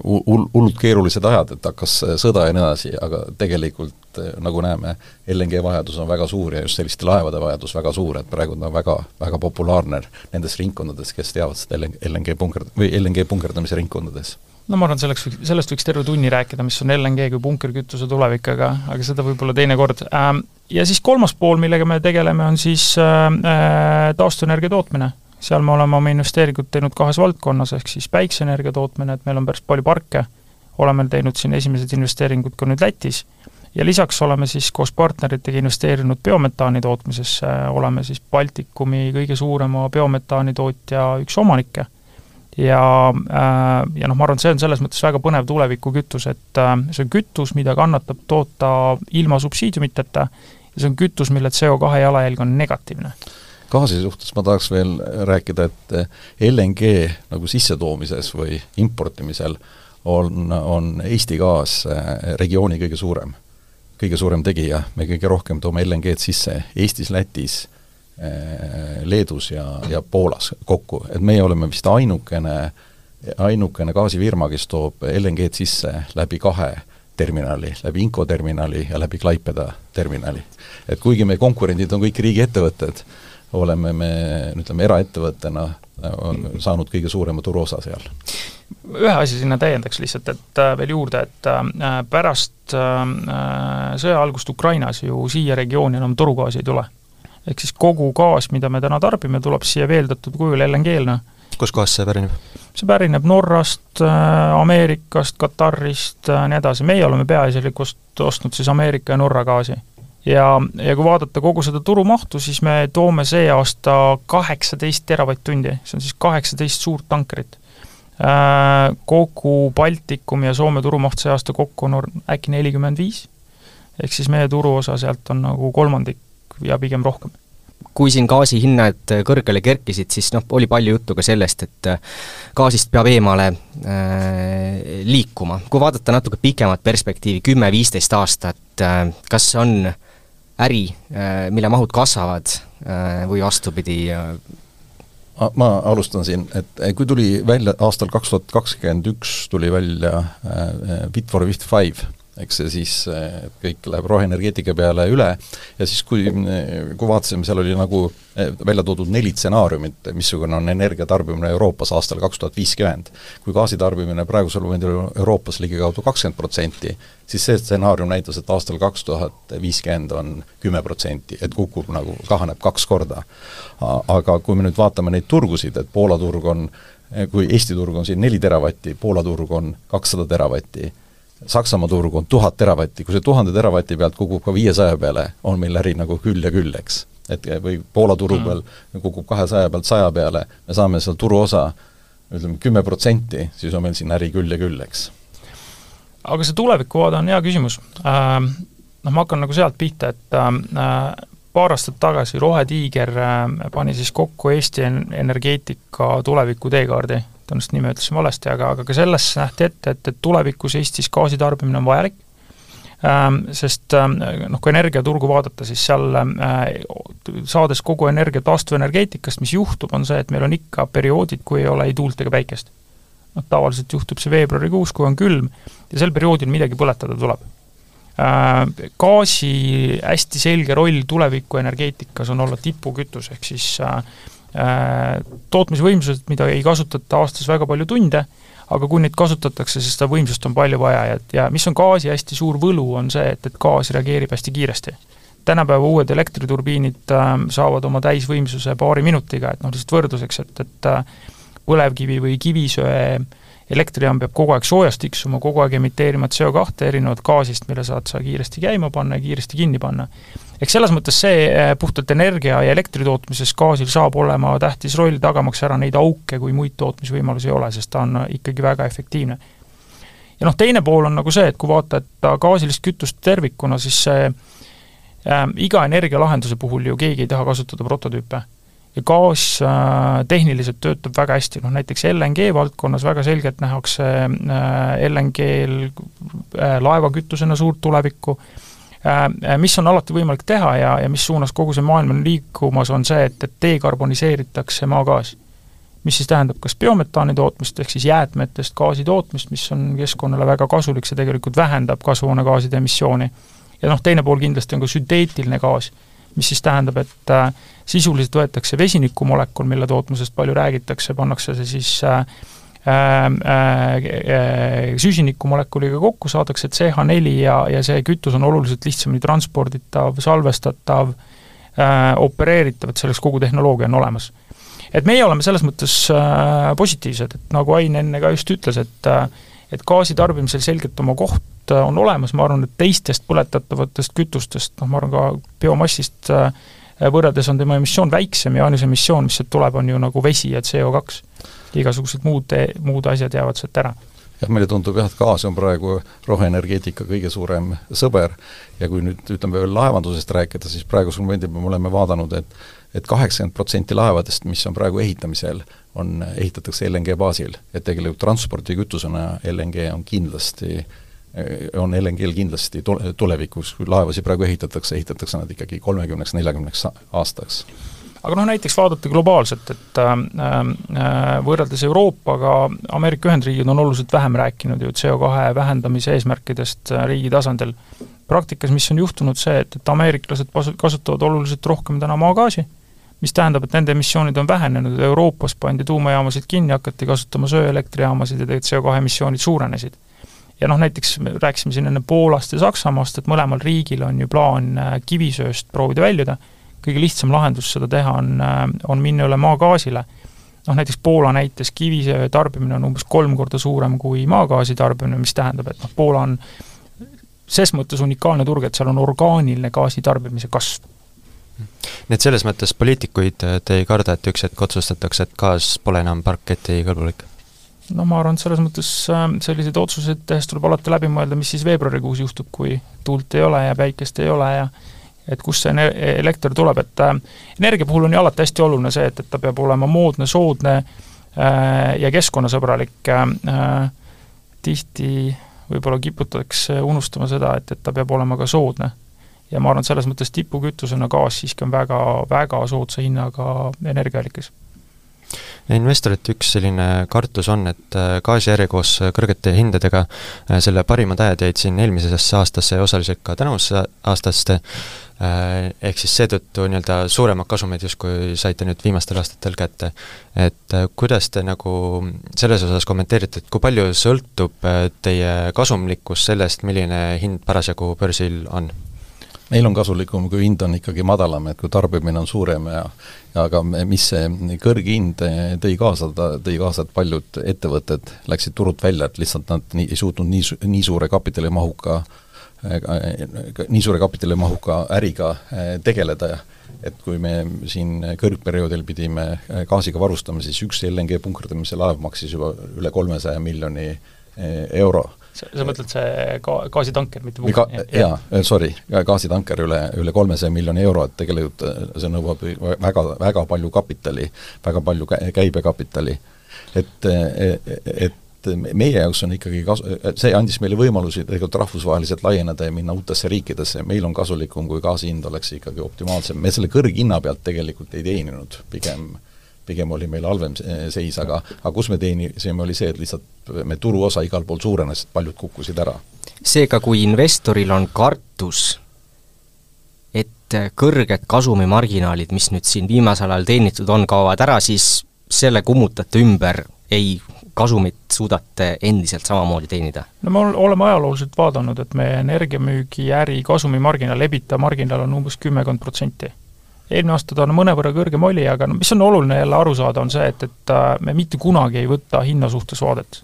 hull, hullult keerulised ajad, et hakkas sõda ja nii edasi, aga tegelikult äh, nagu näeme, LNG vajadus on väga suur ja just selliste laevade vajadus väga suur, et praegu ta on väga, väga populaarne nendes ringkondades, kes teavad seda LNG punkerd- või LNG punkerdamise ringkondades no ma arvan, selleks, sellest võiks terve tunni rääkida, mis on LNG kui punkerkütuse tulevik, aga, aga seda võib-olla teine kord. Ähm, ja siis kolmas pool, millega me tegeleme, on siis äh, äh taastuvenergia tootmine seal me oleme oma investeeringud teinud kahes valdkonnas, ehk siis päikseenergia tootmine, et meil on päris palju parke, oleme teinud siin esimesed investeeringud ka nüüd Lätis, ja lisaks oleme siis koos partneritega investeerinud biometaani tootmisesse, oleme siis Baltikumi kõige suurema biometaani tootja üks omanikke. Ja, äh, ja noh, ma arvan, et see on selles mõttes väga põnev tulevikukütus, et äh, see on kütus, mida kannatab toota ilma subsiidiumiteta ja see on kütus, mille CO2 jalajälg on negatiivne. Gaasi suhtes ma tahaks veel rääkida, et eh, LNG nagu sissetoomises või importimisel on, on Eesti gaas regiooni kõige suurem, kõige suurem tegija, me kõige rohkem toome LNG-d sisse Eestis, Lätis, eh, Leedus ja, ja Poolas kokku, et meie oleme vist ainukene, ainukene gaasifirma, kes toob LNG-d sisse läbi kahe terminali, läbi Inco terminali ja läbi Klaipeda terminali. et kuigi meie konkurendid on kõik riigiettevõtted, oleme me, ütleme, eraettevõttena on saanud kõige suurema turuosa seal. ühe asja sinna täiendaks lihtsalt, et äh, veel juurde, et äh, pärast äh, sõja algust Ukrainas ju siia regiooni enam torugaasi ei tule. Ehk siis kogu gaas, mida me täna tarbime, tuleb siia veeldatud kujul LNG-na. kuskohast see pärineb? see pärineb Norrast, Ameerikast, Katarist, nii edasi, meie oleme peaasjalikult ostnud siis Ameerika ja Norra gaasi ja, ja kui vaadata kogu seda turumahtu, siis me toome see aasta kaheksateist teravatt-tundi, see on siis kaheksateist suurt tankerit. Äh, kogu Baltikum ja Soome turumaht see aasta kokku on äkki nelikümmend viis, ehk siis meie turuosa sealt on nagu kolmandik ja pigem rohkem kui siin gaasihinnad kõrgele kerkisid, siis noh, oli palju juttu ka sellest, et gaasist peab eemale äh, liikuma. kui vaadata natuke pikemat perspektiivi, kümme-viisteist aastat äh,, kas on äh, äri, äh, mille mahud kasvavad äh, või vastupidi? ma alustan siin, et kui tuli välja aastal kaks tuhat kakskümmend üks tuli välja Fit for Fifty Five, eks see siis, kõik läheb roheenergeetika peale üle ja siis, kui, kui vaatasime, seal oli nagu eh, välja toodud neli stsenaariumit, missugune on energia tarbimine Euroopas aastal kaks tuhat viiskümmend. kui gaasitarbimine praegusel momendil on Euroopas ligikaudu kakskümmend protsenti, siis see stsenaarium näitas, et aastal kaks tuhat viiskümmend on kümme protsenti, et kukub nagu, kahaneb kaks korda. aga kui me nüüd vaatame neid turgusid, et Poola turg on kui Eesti turg on siin neli teravatti, Poola turg on kakssada teravatti Saksamaa turg on tuhat teravatti, kui see tuhande teravati pealt kukub ka viiesaja peale, on meil äri nagu küll ja küll, eks. et või Poola turu peal mm. kukub kahesaja pealt saja peale, me saame seal turuosa ütleme kümme protsenti, siis on meil siin äri küll ja küll, eks. aga see tulevikuvaade on hea küsimus äh,. Noh, ma hakkan nagu sealt pihta, et äh, paar aastat tagasi Rohetiiger äh, pani siis kokku Eesti energeetika tuleviku teekaardi tõenäoliselt nime ütlesin valesti, aga, aga ka selles nähti ette, et, et tulevikus Eestis gaasitarbimine on vajalik ähm,, sest ähm, noh, kui energiaturgu vaadata, siis seal äh, saades kogu energia taastuvenergeetikast, mis juhtub, on see, et meil on ikka perioodid, kui ei ole ei tuult ega päikest. noh, tavaliselt juhtub see veebruarikuus, kui on külm, ja sel perioodil midagi põletada tuleb äh,. Gaasi hästi selge roll tuleviku energeetikas on olla tipukütus, ehk siis Äh, tootmisvõimsused, mida ei kasutata aastas väga palju tunde, aga kui neid kasutatakse, siis seda võimsust on palju vaja ja, ja mis on gaasi hästi suur võlu, on see, et, et gaas reageerib hästi kiiresti. tänapäeva uued elektriturbiinid äh, saavad oma täisvõimsuse paari minutiga, et noh, lihtsalt võrdluseks, et, et äh, põlevkivi või kivisöe elektrijaam peab kogu aeg soojast tiksuma, kogu aeg emiteerima CO2 erinevalt gaasist, mille saad sa kiiresti käima panna ja kiiresti kinni panna eks selles mõttes see eh, puhtalt energia ja elektri tootmises gaasil saab olema tähtis roll, tagamaks ära neid auke, kui muid tootmisvõimalusi ei ole, sest ta on ikkagi väga efektiivne. ja noh, teine pool on nagu see, et kui vaadata gaasilist kütust tervikuna, siis see äh, iga energialahenduse puhul ju keegi ei taha kasutada prototüüpe. ja gaas äh, tehniliselt töötab väga hästi, noh näiteks LNG valdkonnas väga selgelt nähakse äh, LNG-l äh, laevakütusena suurt tulevikku äh,, äh, mis on alati võimalik teha ja, ja mis suunas kogu see maailm on liikumas, on see, et, et dekarboniseeritakse maagaas. mis siis tähendab kas biometaani tootmist, ehk siis jäätmetest gaasi tootmist, mis on keskkonnale väga kasulik, see tegelikult vähendab kasvuhoonegaaside emissiooni. ja noh, teine pool kindlasti on ka sünteetiline gaas mis siis tähendab, et äh, sisuliselt võetakse vesinikumolekul, mille tootmisest palju räägitakse, pannakse see siis äh, äh, äh, süsinikumolekuliga kokku, saadakse CH4 ja, ja see kütus on oluliselt lihtsamini transporditav, salvestatav äh,, opereeritav, et selleks kogu tehnoloogia on olemas. et meie oleme selles mõttes äh, positiivsed, et nagu Ain enne ka just ütles, et äh, et gaasi tarbimisel selgelt oma koht äh, on olemas, ma arvan, et teistest põletatavatest kütustest, noh ma arvan ka biomassist äh, võrreldes on tema emissioon väiksem ja ainus emissioon, mis sealt tuleb, on ju nagu vesi ja CO2. Igasugused muud, muud asjad jäävad sealt ära jah, meile tundub jah, et gaas on praegu roheenergeetika kõige suurem sõber ja kui nüüd ütleme veel laevandusest rääkida, siis praegusel momendil me oleme vaadanud, et et kaheksakümmend protsenti laevadest, mis on praegu ehitamisel, on, ehitatakse LNG baasil. et tegelikult transpordikütusena LNG on kindlasti on LNG-l kindlasti tule, tulevikus, kui laevasid praegu ehitatakse, ehitatakse nad ikkagi kolmekümneks, neljakümneks aastaks aga noh, näiteks vaadata globaalselt, et äh, äh, võrreldes Euroopaga, Ameerika Ühendriigid on oluliselt vähem rääkinud ju CO2 vähendamise eesmärkidest äh, riigi tasandil. praktikas, mis on juhtunud, see, et, et ameeriklased kasutavad oluliselt rohkem täna maagaasi, mis tähendab, et nende emissioonid on vähenenud, Euroopas pandi tuumajaamasid kinni, hakati kasutama söeelektrijaamasid ja tegelikult CO2 emissioonid suurenesid. ja noh, näiteks me rääkisime siin enne Poolast ja Saksamaast, et mõlemal riigil on ju plaan äh, kivisööst proovida väljuda, kõige lihtsam lahendus seda teha on, äh, on minna üle maagaasile. noh, näiteks Poola näites kivisöe tarbimine on umbes kolm korda suurem kui maagaasi tarbimine, mis tähendab, et noh, Poola on ses mõttes unikaalne turg, et seal on orgaaniline gaasi tarbimise kasv nii et selles mõttes poliitikuid te ei karda, et üks hetk otsustatakse, et gaas pole enam parketikõlbulik? no ma arvan, et selles mõttes äh, selliseid otsuseid tehes tuleb alati läbi mõelda, mis siis veebruarikuus juhtub, kui tuult ei ole ja päikest ei ole ja et kust see elekter tuleb, et äh, energia puhul on ju alati hästi oluline see, et, et ta peab olema moodne, soodne äh, ja keskkonnasõbralik äh,, tihti võib-olla kiputakse unustama seda, et, et ta peab olema ka soodne. Ja ma arvan, et selles mõttes tipukütusena gaas siiski on väga, väga soodsa hinnaga energiaallikas investorite üks selline kartus on, et äh, gaasijärje koos kõrgete hindadega, äh, selle parimad ajad jäid siin eelmisesse aastasse ja osaliselt ka tänavusesse aastasse, äh, ehk siis seetõttu nii-öelda suuremad kasumid justkui saite nüüd viimastel aastatel kätte. et kuidas te nagu selles osas kommenteerite, et kui palju sõltub teie kasumlikkus sellest, milline hind parasjagu börsil on? Meil on kasulikum, kui hind on ikkagi madalam, et kui tarbimine on suurem ja ja aga mis see kõrge hind tõi kaasa, ta tõi kaasa, et paljud ettevõtted läksid turult välja, et lihtsalt nad nii, ei suutnud nii, nii suure kapitalimahuka nii suure kapitalimahuka äriga eh, tegeleda ja et kui me siin kõrgperioodil pidime gaasiga varustama, siis üks LNG punkerdamise laev maksis juba üle kolmesaja miljoni eh, euro sa, sa mõtled see ga-, gaasitanker, mitte ka, jaa, sorry, gaasitanker üle, üle kolmesaja miljoni euro, et tegelikult äh, see nõuab väga, väga palju kapitali, väga palju käibekapitali. et, et meie jaoks on ikkagi kas-, see andis meile võimalusi tegelikult rahvusvaheliselt laieneda ja minna uutesse riikidesse, meil on kasulikum, kui gaasi hind oleks ikkagi optimaalsem, me selle kõrghinna pealt tegelikult ei teeninud, pigem pigem oli meil halvem seis, aga aga kus me teenisime, oli see, et lihtsalt me turuosa igal pool suurenes, paljud kukkusid ära. seega, kui investoril on kartus, et kõrged kasumimarginaalid, mis nüüd siin viimasel ajal teenitud on, kaovad ära, siis selle kummutate ümber, ei, kasumit suudate endiselt samamoodi teenida? no me oleme ajalooliselt vaadanud, et meie energiamüügiäri kasumimarginaal, EBITDA marginaal on umbes kümmekond protsenti eelmine aasta ta on mõnevõrra kõrgem oli, aga no mis on oluline jälle aru saada, on see, et, et äh, me mitte kunagi ei võta hinna suhtes vaadet.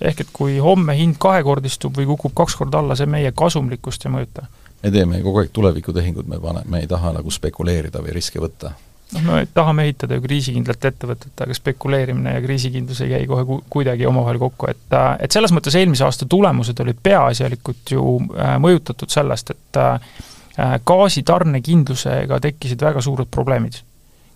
ehk et kui homme hind kahekordistub või kukub kaks korda alla, see meie kasumlikkust ei mõjuta. me teeme kogu aeg tulevikutehinguid, me pane, me ei taha nagu spekuleerida või riske võtta. noh, me tahame ehitada ju kriisikindlat ettevõtet, aga spekuleerimine ja kriisikindlus ei käi kohe ku-, kuidagi omavahel kokku, et äh, et selles mõttes eelmise aasta tulemused olid peaasjalikult ju äh, mõjutatud sellest, et Äh, gaasitarnekindlusega tekkisid väga suured probleemid.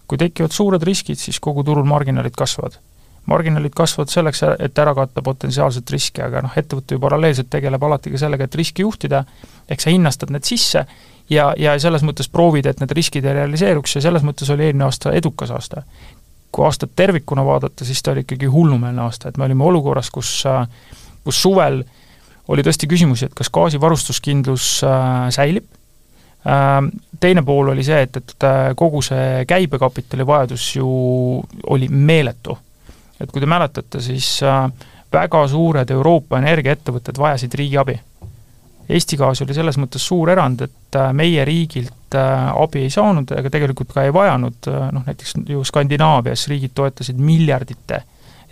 kui tekivad suured riskid, siis kogu turul marginaalid kasvavad. marginaalid kasvavad selleks, et ära katta potentsiaalset riski, aga noh, ettevõte ju paralleelselt tegeleb alati ka sellega, et riski juhtida, ehk sa hinnastad need sisse ja, ja selles mõttes proovid, et need riskid ei realiseeruks ja selles mõttes oli eelmine aasta edukas aasta. kui aastat tervikuna vaadata, siis ta oli ikkagi hullumeelne aasta, et me olime olukorras, kus, kus suvel oli tõesti küsimusi, et kas gaasivarustuskindlus äh, säilib, äh, teine pool oli see, et, et äh, kogu see käibekapitali vajadus ju oli meeletu. et kui te mäletate, siis väga suured Euroopa energiaettevõtted vajasid riigi abi Eesti Gaas oli selles mõttes suur erand, et äh, meie riigilt äh, abi ei saanud ega tegelikult ka ei vajanud, äh, noh näiteks ju Skandinaavias riigid toetasid miljardite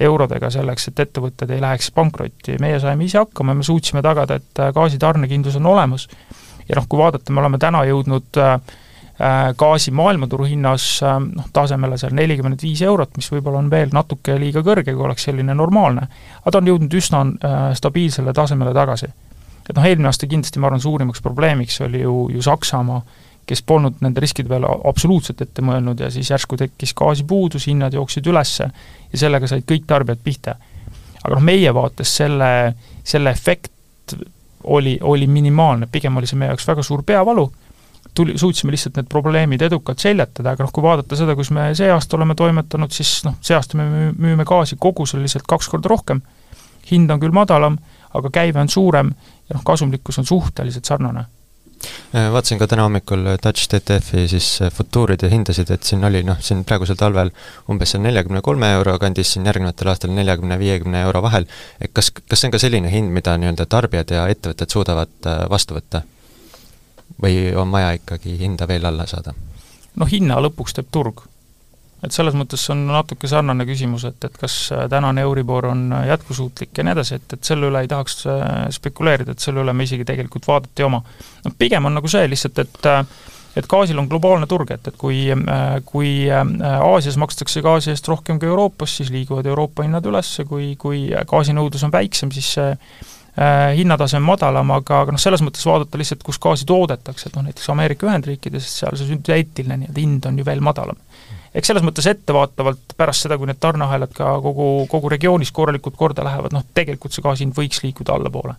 eurodega selleks, et ettevõtted ei läheks pankrotti, meie saime ise hakkama ja me suutsime tagada, et gaasitarnekindlus on olemas. Ja noh, kui vaadata, me oleme täna jõudnud gaasi maailmaturu hinnas noh, tasemele seal nelikümmend viis eurot, mis võib-olla on veel natuke liiga kõrge, kui oleks selline normaalne, aga ta on jõudnud üsna stabiilsele tasemele tagasi et noh, eelmine aasta kindlasti ma arvan, suurimaks probleemiks oli ju, ju Saksamaa, kes polnud nende riskide peale absoluutselt ette mõelnud ja siis järsku tekkis gaasipuudus, hinnad jooksid üles ja sellega said kõik tarbijad pihta. aga noh, meie vaates selle, selle efekt oli, oli minimaalne, pigem oli see meie jaoks väga suur peavalu, tuli, suutsime lihtsalt need probleemid edukalt seljatada, aga noh, kui vaadata seda, kus me see aasta oleme toimetanud, siis noh, see aasta me müüme gaasi koguseliselt kaks korda rohkem, hind on küll madalam, aga käive on suurem ja noh, kasumlikkus on suhteliselt sarnane vaatasin ka täna hommikul Dutch TTF-i siis äh, futuuride hindasid, et siin oli noh, siin praegusel talvel umbes seal neljakümne kolme euro kandis, siin järgnevatel aastal neljakümne, viiekümne euro vahel, et kas, kas see on ka selline hind, mida nii-öelda tarbijad ja ettevõtted suudavad äh, vastu võtta? või on vaja ikkagi hinda veel alla saada? noh, hinna lõpuks teeb turg et selles mõttes on natuke sarnane küsimus, et, et kas äh, tänane Euribor on äh, jätkusuutlik ja nii edasi, et, et selle üle ei tahaks äh, spekuleerida, et selle üle me isegi tegelikult vaadata ei oma. noh, pigem on nagu see lihtsalt, et et gaasil on globaalne turg, et, et kui, kui Aasias makstakse gaasi eest rohkem kui Euroopas, siis liiguvad Euroopa hinnad üles, kui, kui gaasinõudlus on väiksem, siis see hinnatase on madalam, aga, aga noh, selles mõttes vaadata lihtsalt, kus gaasi toodetakse, et noh, näiteks Ameerika Ühendriikides, seal see sünteetiline nii-öelda hind on ju veel madalam eks selles mõttes ettevaatavalt pärast seda, kui need tarneahelad ka kogu, kogu regioonis korralikult korda lähevad, noh tegelikult see gaasi hind võiks liikuda allapoole.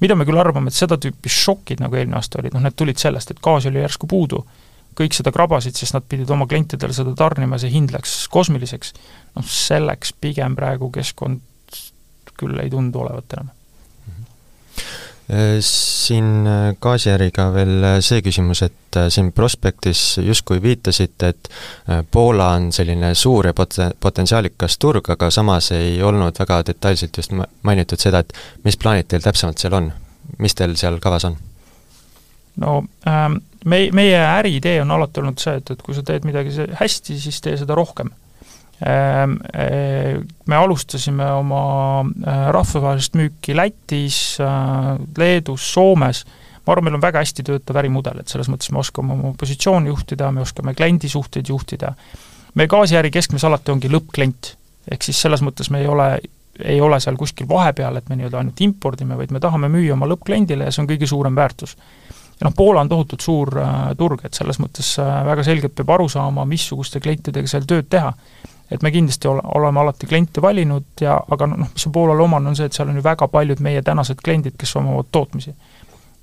mida me küll arvame, et seda tüüpi šokid, nagu eelmine aasta olid, noh need tulid sellest, et gaasi oli järsku puudu, kõik seda krabasid, sest nad pidid oma klientidele seda tarnima, see hind läks kosmiliseks, noh selleks pigem praegu keskkond küll ei tundu olevat enam siin äh, gaasiäriga veel äh, see küsimus, et siin prospektis justkui viitasite, et Poola on selline suur ja pot-, potentsiaalikas turg, aga samas ei olnud väga detailselt just mainitud seda, et mis plaanid teil täpsemalt seal on? mis teil seal kavas on? no ähm, me, meie äriidee on alati olnud see, et, et kui sa teed midagi hästi, siis tee seda rohkem me alustasime oma eh, rahvusvahelist müüki Lätis, eh, Leedus, Soomes, ma arvan, meil on väga hästi töötav ärimudel, et selles mõttes me oskame oma positsiooni juhtida, me oskame kliendisuhteid juhtida. meie gaasiäri keskmes alati ongi lõppklient, ehk siis selles mõttes me ei ole, ei ole seal kuskil vahepeal, et me nii-öelda ainult impordime, vaid me tahame müüa oma lõppkliendile ja see on kõige suurem väärtus. Ja noh, Poola on tohutult suur äh, turg, et selles mõttes äh, väga selgelt peab aru saama, missuguste klientidega seal tööd teha et me kindlasti ole, oleme alati kliente valinud ja aga noh, mis on Poolale omane, on see, et seal on ju väga paljud meie tänased kliendid, kes omavad tootmisi.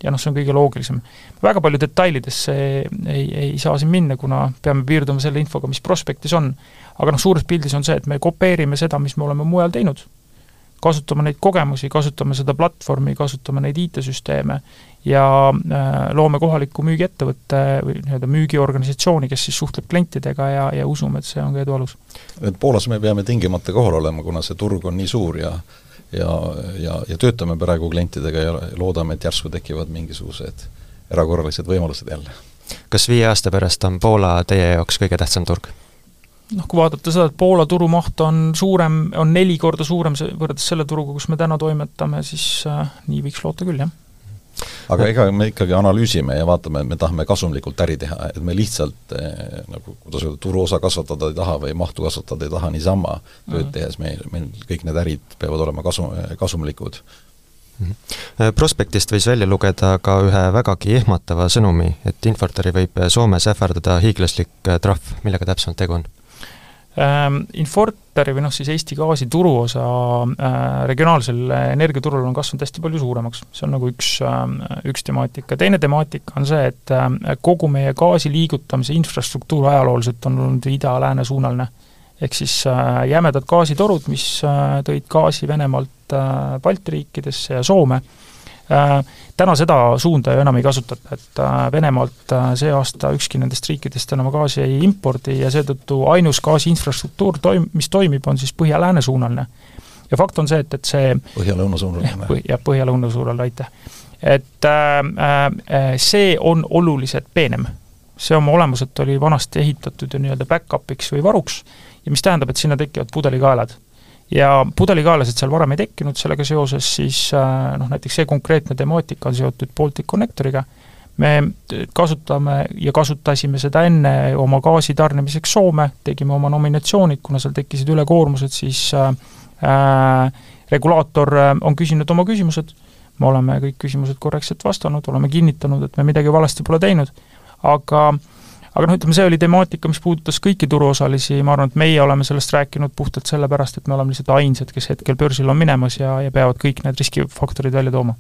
ja noh, see on kõige loogilisem. väga palju detailidesse ei, ei saa siin minna, kuna peame piirduma selle infoga, mis prospektis on. aga noh, suures pildis on see, et me kopeerime seda, mis me oleme mujal teinud kasutame neid kogemusi, kasutame seda platvormi, kasutame neid IT-süsteeme ja äh, loome kohaliku müügiettevõtte või nii-öelda müügiorganisatsiooni, kes siis suhtleb klientidega ja, ja usume, et see on ka edu alus. et Poolas me peame tingimata kohal olema, kuna see turg on nii suur ja ja, ja, ja töötame praegu klientidega ja loodame, et järsku tekivad mingisugused erakorralised võimalused jälle. kas viie aasta pärast on Poola teie jaoks kõige tähtsam turg? noh, kui vaadata seda, et Poola turumaht on suurem, on neli korda suurem võrreldes selle turuga, kus me täna toimetame, siis äh, nii võiks loota küll, jah aga ega me ikkagi analüüsime ja vaatame, et me tahame kasumlikult äri teha, et me lihtsalt eh, nagu kuidas öelda, turuosa kasvatada ei taha või mahtu kasvatada ei taha niisama tööd mm -hmm. tehes, meil, meil kõik need ärid peavad olema kasu, kasumlikud Mhm. prospektist võis välja lugeda ka ühe vägagi ehmatava sõnumi, et Infortari võib Soomes ähvardada hiiglaslik trahv, millega täpsemalt tegu on? Ähm, Infortari või noh, siis Eesti Gaasi turuosa äh, regionaalsel energiaturul on kasvanud hästi palju suuremaks, see on nagu üks, ähm, üks temaatika, teine temaatika on see, et äh, kogu meie gaasi liigutamise infrastruktuur ajalooliselt on olnud ida-lääne suunaline. ehk siis äh, jämedad gaasitorud, mis tõid gaasi Venemaalt Balti riikidesse ja Soome, Äh, täna seda suunda ju enam ei kasutata, et äh, Venemaalt äh, see aasta ükski nendest riikidest enam gaasi ei impordi ja seetõttu ainus gaasi infrastruktuur toim-, mis toimib, on siis põhja-lääne suunaline. ja fakt on see, et, et see põhja-lõuna suunaline. Põh-, jah, põhja-lõuna suunaline, aitäh. et äh, see on oluliselt peenem. see oma olemuselt oli vanasti ehitatud ju nii-öelda back-up'iks või varuks ja mis tähendab, et sinna tekivad pudelikaelad ja pudelikaelasid seal varem ei tekkinud, sellega seoses siis äh, noh, näiteks see konkreetne temaatika on seotud Baltic Connectoriga, me kasutame ja kasutasime seda enne oma gaasi tarnimiseks Soome, tegime oma nominatsioonid, kuna seal tekkisid ülekoormused, siis äh, äh regulaator äh, on küsinud oma küsimused, me oleme kõik küsimused korrektselt vastanud, oleme kinnitanud, et me midagi valesti pole teinud, aga äh, aga noh, ütleme see oli temaatika, mis puudutas kõiki turuosalisi, ma arvan, et meie oleme sellest rääkinud puhtalt sellepärast, et me oleme lihtsalt ainsad, kes hetkel börsil on minemas ja, ja peavad kõik need riskifaktorid välja tooma.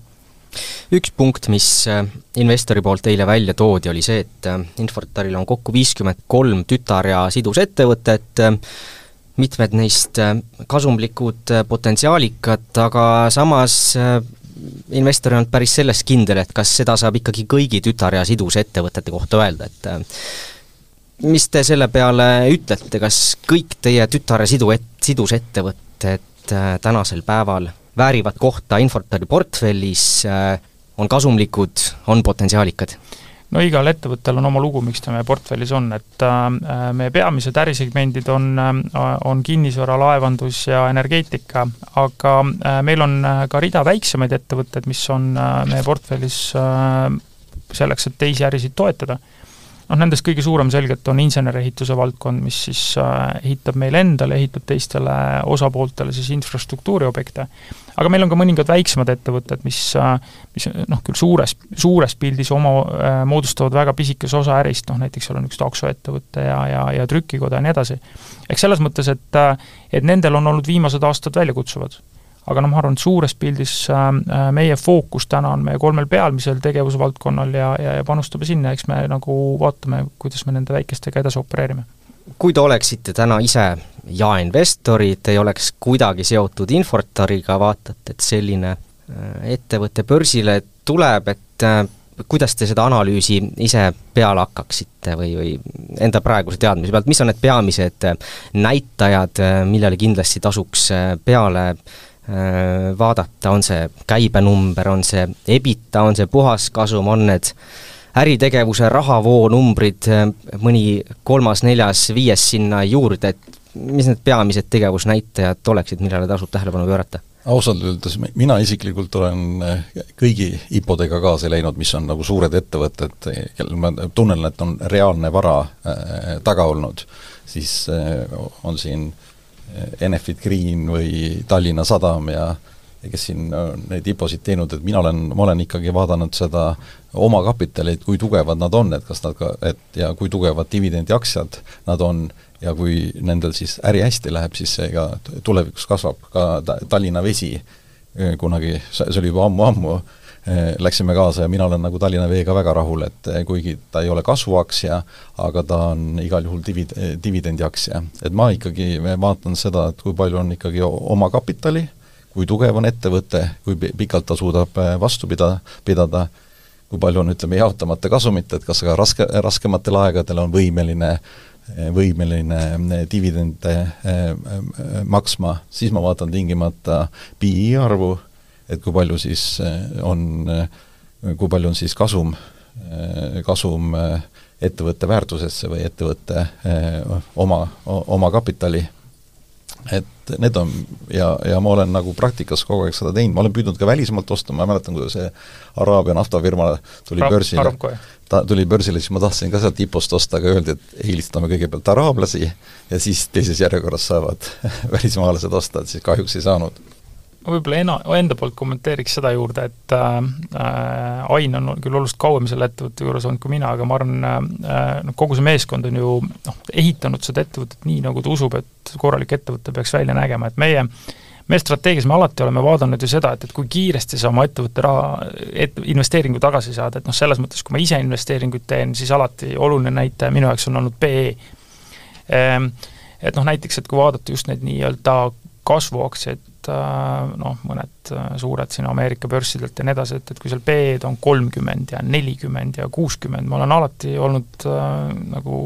Üks punkt, mis äh, investori poolt eile välja toodi, oli see, et äh, Infortaril on kokku viiskümmend kolm tütar- ja sidusettevõtet, äh, mitmed neist kasumlikud, potentsiaalikad, aga samas investor ei olnud päris selles kindel, et kas seda saab ikkagi kõigi tütar- ja sidusettevõtete kohta öelda, et äh, mis te selle peale ütlete, kas kõik teie tütar- ja sidu-, sidusettevõtted äh, tänasel päeval väärivad kohta Infortari portfellis, äh, on kasumlikud, on potentsiaalikad? No igal ettevõttel on oma lugu, miks ta meie portfellis on, et äh, meie peamised ärisegmendid on äh,, on kinnisvara, laevandus ja energeetika, aga äh, meil on äh, ka rida väiksemaid ettevõtteid, mis on äh, meie portfellis äh, selleks, et teisi ärisid toetada noh, nendest kõige suurem selgelt on insenerehituse valdkond, mis siis äh, ehitab meile endale, ehitab teistele osapooltele siis infrastruktuuriobjekte. aga meil on ka mõningad väiksemad ettevõtted, mis, äh, mis noh, küll suures, suures pildis oma, äh, moodustavad väga pisikese osa ärist, noh näiteks seal on üks taksoettevõte ja, ja, ja trükikoda ja nii edasi. eks selles mõttes, et, et nendel on olnud viimased aastad väljakutsuvad aga noh, ma arvan, et suures pildis äh, äh, meie fookus täna on meie kolmel pealmisel tegevusvaldkonnal ja, ja, ja panustame sinna, eks me nagu vaatame, kuidas me nende väikestega edasi opereerime. kui te oleksite täna ise jaeinvestorid, ei oleks kuidagi seotud Infortariga, vaatate, et selline äh, ettevõte börsile tuleb, et kuidas te seda analüüsi ise peale hakkaksite või, või enda praeguse teadmise pealt, mis on need peamised näitajad, millele kindlasti tasuks peale äh, Äh, vaadata, on see käibenumber, on see EBITDA, on see puhaskasum, on need äritegevuse rahavoonumbrid, äh, mõni kolmas, neljas, viies sinna juurde, et mis need peamised tegevusnäitajad oleksid, millele tasub tähelepanu pöörata? ausalt öeldes mina isiklikult olen äh, kõigi IPO-dega kaasa läinud, mis on nagu suured ettevõtted, kellel ma tunnen, et on reaalne vara äh, taga olnud, siis äh, on siin äh, Enefit Green või Tallinna Sadam ja ja kes siin on neid IPO-sid teinud, et mina olen, ma olen ikkagi vaadanud seda omakapitali, et kui tugevad nad on, et kas nad ka, et ja kui tugevad dividendiaktsiad nad on ja kui nendel siis äri hästi läheb, siis see ka tulevikus kasvab, ka Tallinna Vesi kunagi, see oli juba ammu-ammu, läksime kaasa ja mina olen nagu Tallinna Veega väga rahul, et eh, kuigi ta ei ole kasvuaktsia, aga ta on igal juhul divid-, eh, dividendiaktsia. et ma ikkagi vaatan seda, et kui palju on ikkagi omakapitali, kui tugev on ettevõte, kui pikalt ta suudab vastu pida-, pidada, kui palju on, ütleme, jaotamata kasumit, et kas ka raske, raskematel aegadel on võimeline võimeline dividende maksma, siis ma vaatan tingimata PI arvu, et kui palju siis eh, on, eh, kui palju on siis kasum, eh, kasum ettevõtte väärtusesse või ettevõtte oma, oma kapitali, et need on ja, ja ma olen nagu praktikas kogu aeg seda teinud, ma olen püüdnud ka välismaalt osta, ma mäletan, kuidas see Araabia naftafirma tuli Ra börsile, ta tuli börsile, siis ma tahtsin ka sealt IPO-st osta, aga öeldi, et eelistame kõigepealt araablasi ja siis teises järjekorras saavad välismaalased osta, et siis kahjuks ei saanud võib-olla ena-, enda poolt kommenteeriks seda juurde, et äh, Ain on küll oluliselt kauem selle ettevõtte juures olnud kui mina, aga ma arvan äh,, noh, kogu see meeskond on ju noh, ehitanud seda ettevõtet nii, nagu ta usub, et korralik ettevõte peaks välja nägema, et meie meie strateegias me alati oleme vaadanud ju seda, et, et kui kiiresti sa oma ettevõtte raha, et investeeringu tagasi saad, et noh, selles mõttes, kui ma ise investeeringuid teen, siis alati oluline näitaja minu jaoks on olnud PE ehm, et noh, näiteks, et kui vaadata just neid nii-öelda kasvuaktsiaid, äh, noh, mõned äh, suured siin Ameerika börssidelt ja nii edasi, et, et kui seal PE-d on kolmkümmend ja nelikümmend ja kuuskümmend, ma olen alati olnud äh, nagu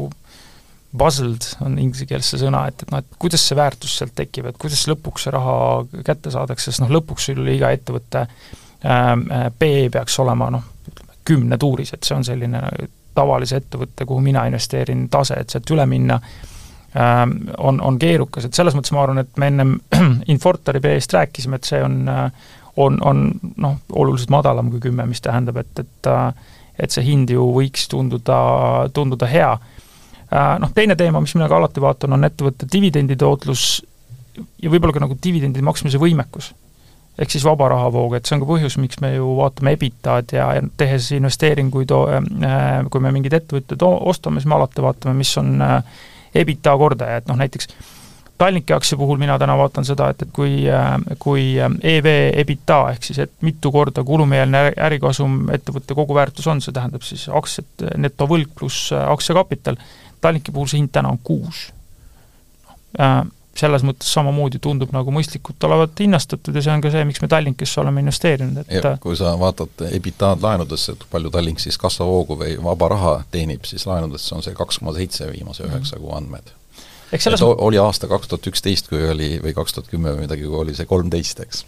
puzzled on inglise keeles see sõna, et, et noh, et kuidas see väärtus sealt tekib, et kuidas lõpuks see raha kätte saadakse, sest noh, lõpuks sul iga ettevõtte ähm, äh, PE peaks olema noh, ütleme kümne tuuris, et see on selline tavalise ettevõtte, kuhu mina investeerin, tase, et sealt üle minna. äh, on, on keerukas, et selles mõttes ma arvan, et me ennem Infortari B-st rääkisime, et see on, äh, on, on noh, oluliselt madalam kui kümme, mis tähendab, et, et äh, et see hind ju võiks tunduda, tunduda hea. Äh, noh, teine teema, mis mina ka alati vaatan, on ettevõtte dividenditootlus ja võib-olla ka nagu dividendi maksmise võimekus. ehk siis vaba rahavoog, et see on ka põhjus, miks me ju vaatame EBITDA-d ja, ja tehes investeeringuid, kui me mingeid ettevõtteid ostame, siis me alati vaatame, mis on äh, EBITDA kordaja, et noh näiteks Tallinki aktsia puhul mina täna vaatan seda, et, et kui, kui EV EBITDA ehk siis, et mitu korda kulumeelne ärikasum ettevõtte koguväärtus on, see tähendab siis aktsiat netovõlg pluss aktsiakapital, Tallinki puhul see hind täna on kuus. Selles mõttes samamoodi tundub nagu mõistlikult olevat hinnastatud ja see on ka see, miks me Tallinkisse oleme investeerinud, et ja kui sa vaatad EBITDA-d laenudesse, et palju Tallink siis kasvavoogu või vaba raha teenib, siis laenudesse on see kaks koma seitse viimase mhm. üheksa kuu andmed eks selles et oli aasta kaks tuhat üksteist, kui oli, või kaks tuhat kümme või midagi, kui oli see kolmteist, eks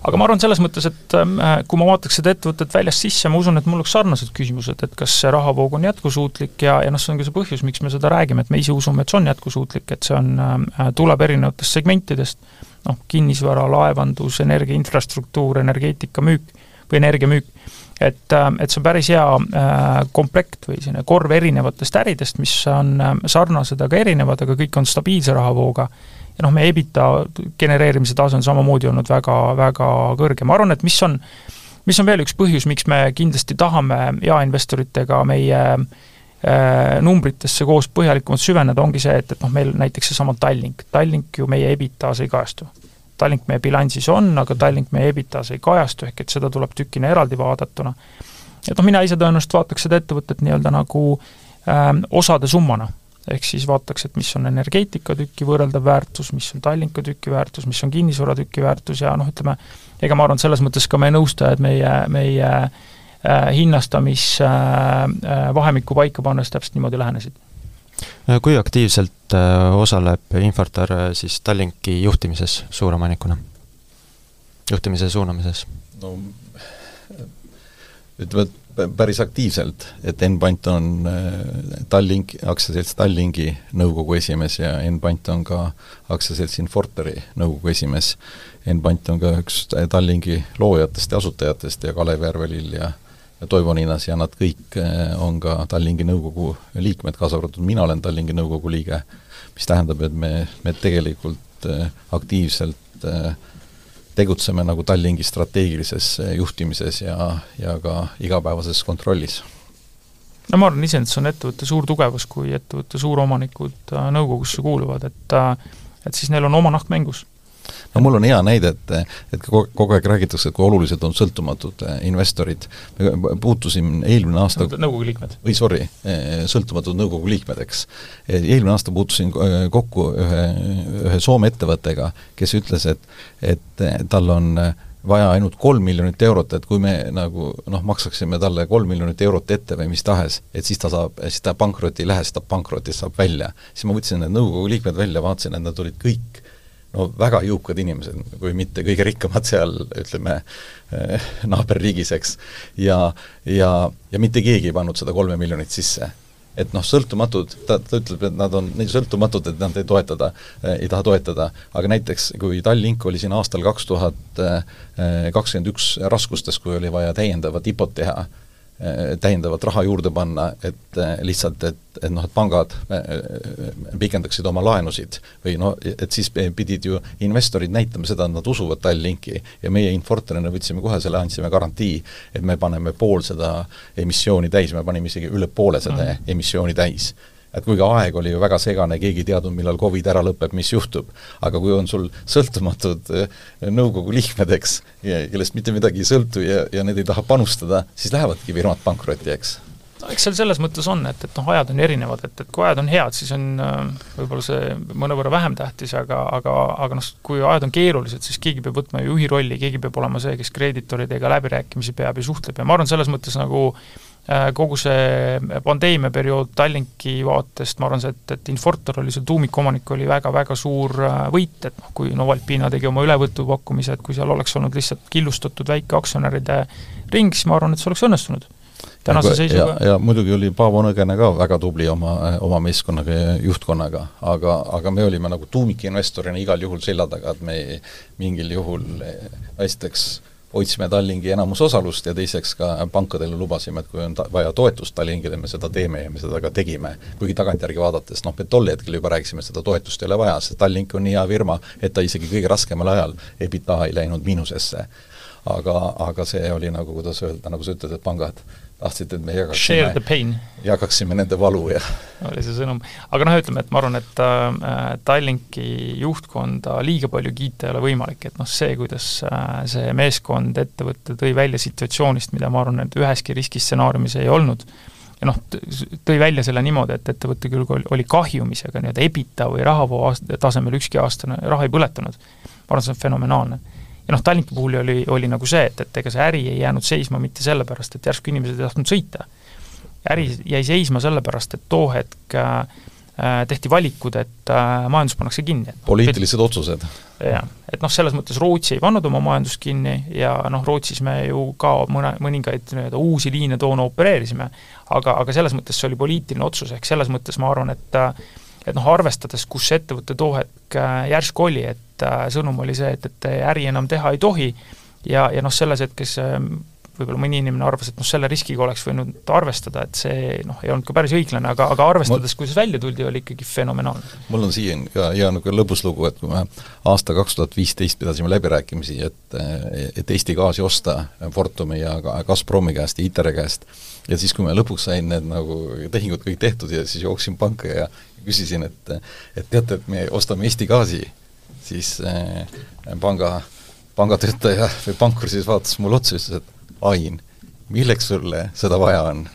aga ma arvan selles mõttes, et ähm, kui ma vaataks seda ettevõtet väljast sisse, ma usun, et mul oleks sarnased küsimused, et kas see rahavoog on jätkusuutlik ja, ja noh, see on ka see põhjus, miks me seda räägime, et me ise usume, et see on jätkusuutlik, et see on äh,, tuleb erinevatest segmentidest, noh, kinnisvara, laevandus, energia infrastruktuur, energeetika müük või energiamüük, et, äh, et see on päris hea äh, komplekt või selline korv erinevatest äridest, mis on äh, sarnased, aga erinevad, aga kõik on stabiilse rahavooga ja noh, meie EBITDA genereerimise tase on samamoodi olnud väga, väga kõrge, ma arvan, et mis on, mis on veel üks põhjus, miks me kindlasti tahame jaeinvestoritega meie äh, numbritesse koos põhjalikumalt süveneda, ongi see, et, et noh, meil näiteks seesama Tallink, Tallink ju meie EBITDA-s ei kajastu. Tallink meie bilansis on, aga Tallink meie EBITDA-s ei kajastu, ehk et seda tuleb tükina eraldi vaadatuna. et noh, mina ise tõenäoliselt vaataks seda ettevõtet nii-öelda nagu äh, osade summana ehk siis vaataks, et mis on energeetikatüki võrreldav väärtus, mis on Tallinka tüki väärtus, mis on kinnisvaratüki väärtus ja noh, ütleme, ega ma arvan, et selles mõttes ka meie nõustajad meie, meie äh, hinnastamisvahemikku äh, äh, paika pannes täpselt niimoodi lähenesid. kui aktiivselt äh, osaleb Infortar äh, siis Tallinki juhtimises suuromanikuna, juhtimise suunamises? no ütleme, et päris aktiivselt, et Enpant on äh, Tallink, aktsiaselts Tallingi nõukogu esimees ja Enpant on ka aktsiaselts Infortari nõukogu esimees. Enpant on ka üks Tallingi loojatest ja asutajatest ja Kalev Järvelill ja ja Toivo Niinas ja nad kõik äh, on ka Tallingi nõukogu liikmed, kaasa arvatud mina olen Tallingi nõukogu liige, mis tähendab, et me, me tegelikult äh, aktiivselt äh, tegutseme nagu Tallinki strateegilises juhtimises ja, ja ka igapäevases kontrollis. no ma arvan, iseenesest see on ettevõtte suur tugevus, kui ettevõtte suuromanikud äh, nõukogusse kuuluvad, et äh, et siis neil on oma nahk mängus no mul on hea näide, et, et kogu aeg räägitakse, kui olulised on sõltumatud eh, investorid. me puutusin eelmine aasta nõukogu liikmed? või sorry, eh, sõltumatud nõukogu liikmed, eks. eelmine aasta puutusin eh, kokku ühe, ühe Soome ettevõttega, kes ütles, et, et tal on vaja ainult kolm miljonit eurot, et kui me nagu noh, maksaksime talle kolm miljonit eurot ette või mis tahes, et siis ta saab, siis ta pankrotti ei lähe, siis ta pankrotist saab välja. siis ma võtsin need nõukogu liikmed välja, vaatasin, et nad olid kõik no väga jõukad inimesed, kui mitte kõige rikkamad seal, ütleme, eh, naaberriigis, eks. ja, ja, ja mitte keegi ei pannud seda kolme miljonit sisse. et noh, sõltumatud, ta, ta ütleb, et nad on nii sõltumatud, et nad ei toetada, eh, ei taha toetada, aga näiteks kui Tallink oli siin aastal kaks tuhat eh, kakskümmend üks raskustes, kui oli vaja täiendavat IPO-t teha, täiendavat raha juurde panna, et lihtsalt, et, et noh, et pangad pikendaksid oma laenusid või noh, et siis pidid ju investorid näitama seda, et nad usuvad Tallinki ja meie Infortarina võtsime kohe selle, andsime garantii, et me paneme pool seda emissiooni täis, me panime isegi üle poole seda mm. emissiooni täis et kuigi aeg oli ju väga segane, keegi ei teadnud, millal Covid ära lõpeb, mis juhtub, aga kui on sul sõltumatud eh, nõukogu liikmed, eks, kellest mitte midagi ei sõltu ja, ja need ei taha panustada, siis lähevadki firmad pankrotti, eks. No eks seal selles mõttes on, et, et noh, ajad on erinevad, et, et kui ajad on head, siis on äh, võib-olla see mõnevõrra vähem tähtis, aga, aga, aga noh, kui ajad on keerulised, siis keegi peab võtma juhi rolli, keegi peab olema see, kes kreeditoridega läbirääkimisi peab ja suhtleb. Ja ma arvan, selles mõttes nagu äh, kogu see pandeemia periood Tallinki vaatest, ma arvan, see, et, et Infortar oli seal tuumikomanik, oli väga-väga suur äh, võit, et noh, kui Novalpina tegi oma ülevõtupakkumise, et kui seal oleks olnud lihtsalt killustatud väikeaktsionäride ring, siis ma arvan, et see oleks õnnestunud tänase seisuga. ja, muidugi oli Paavo Nõgene ka väga tubli oma, oma meeskonnaga ja juhtkonnaga, aga, aga me olime nagu tuumikinvestorina igal juhul selja taga, et me mingil juhul esiteks hoidsime Tallinki enamusosalust ja teiseks ka pankadele lubasime, et kui on ta-, vaja toetust Tallinkile, me seda teeme ja me seda ka tegime. kuigi tagantjärgi vaadates, noh, me tol hetkel juba rääkisime, seda toetust ei ole vaja, sest Tallink on nii hea firma, et ta isegi kõige raskemal ajal EBITDA ei läinud miinusesse. aga, aga see oli nagu, kuidas öelda, nagu sa ütled, et pangad tahtsid, et me jagaksime, jagaksime nende valu ja oli see sõnum. aga noh, ütleme, et ma arvan, et äh, Tallinki juhtkonda liiga palju kiita ei ole võimalik, et noh, see, kuidas äh, see meeskond, ettevõte tõi välja situatsioonist, mida ma arvan, et üheski riskistsenaariumis ei olnud, ja noh, tõi välja selle niimoodi, et ettevõte küll oli kahjumis, aga nii-öelda EBITDA või rahavoo tasemel ükski aastane raha ei põletanud. ma arvan, see on fenomenaalne ja noh, Tallinki puhul oli, oli nagu see, et, et ega see äri ei jäänud seisma mitte sellepärast, et järsku inimesed ei tahtnud sõita. äri jäi seisma sellepärast, et too hetk äh, tehti valikud, et äh, majandus pannakse kinni. poliitilised otsused. jah, et noh, selles mõttes Rootsi ei pannud oma majandust kinni ja noh, Rootsis me ju ka mõne, mõningaid nii-öelda uusi liine toona opereerisime, aga, aga selles mõttes see oli poliitiline otsus, ehk selles mõttes ma arvan, et et noh, arvestades, kus see ettevõte too hetk äh, järsku oli, et äh, sõnum oli see, et, et äri enam teha ei tohi ja, ja noh, selles hetkes ähm, võib-olla mõni inimene arvas, et noh, selle riskiga oleks võinud arvestada, et see noh, ei olnud ka päris õiglane, aga, aga arvestades, kuidas välja tuldi, oli ikkagi fenomenaalne. mul on siia ka hea niisugune lõbuslugu, et kui me aasta kaks tuhat viisteist pidasime läbirääkimisi, et et Eesti gaasi osta Fortumi ja Gazpromi käest ja ITER-e käest, ja siis, kui me lõpuks sain need nagu tehingud kõik tehtud ja siis jooksin panka ja küsisin, et et teate, et me ostame Eesti gaasi, siis äh, panga, pangatöötaja või pankur siis vaatas mulle otsa ja ütles, et Ain, milleks sulle seda vaja on?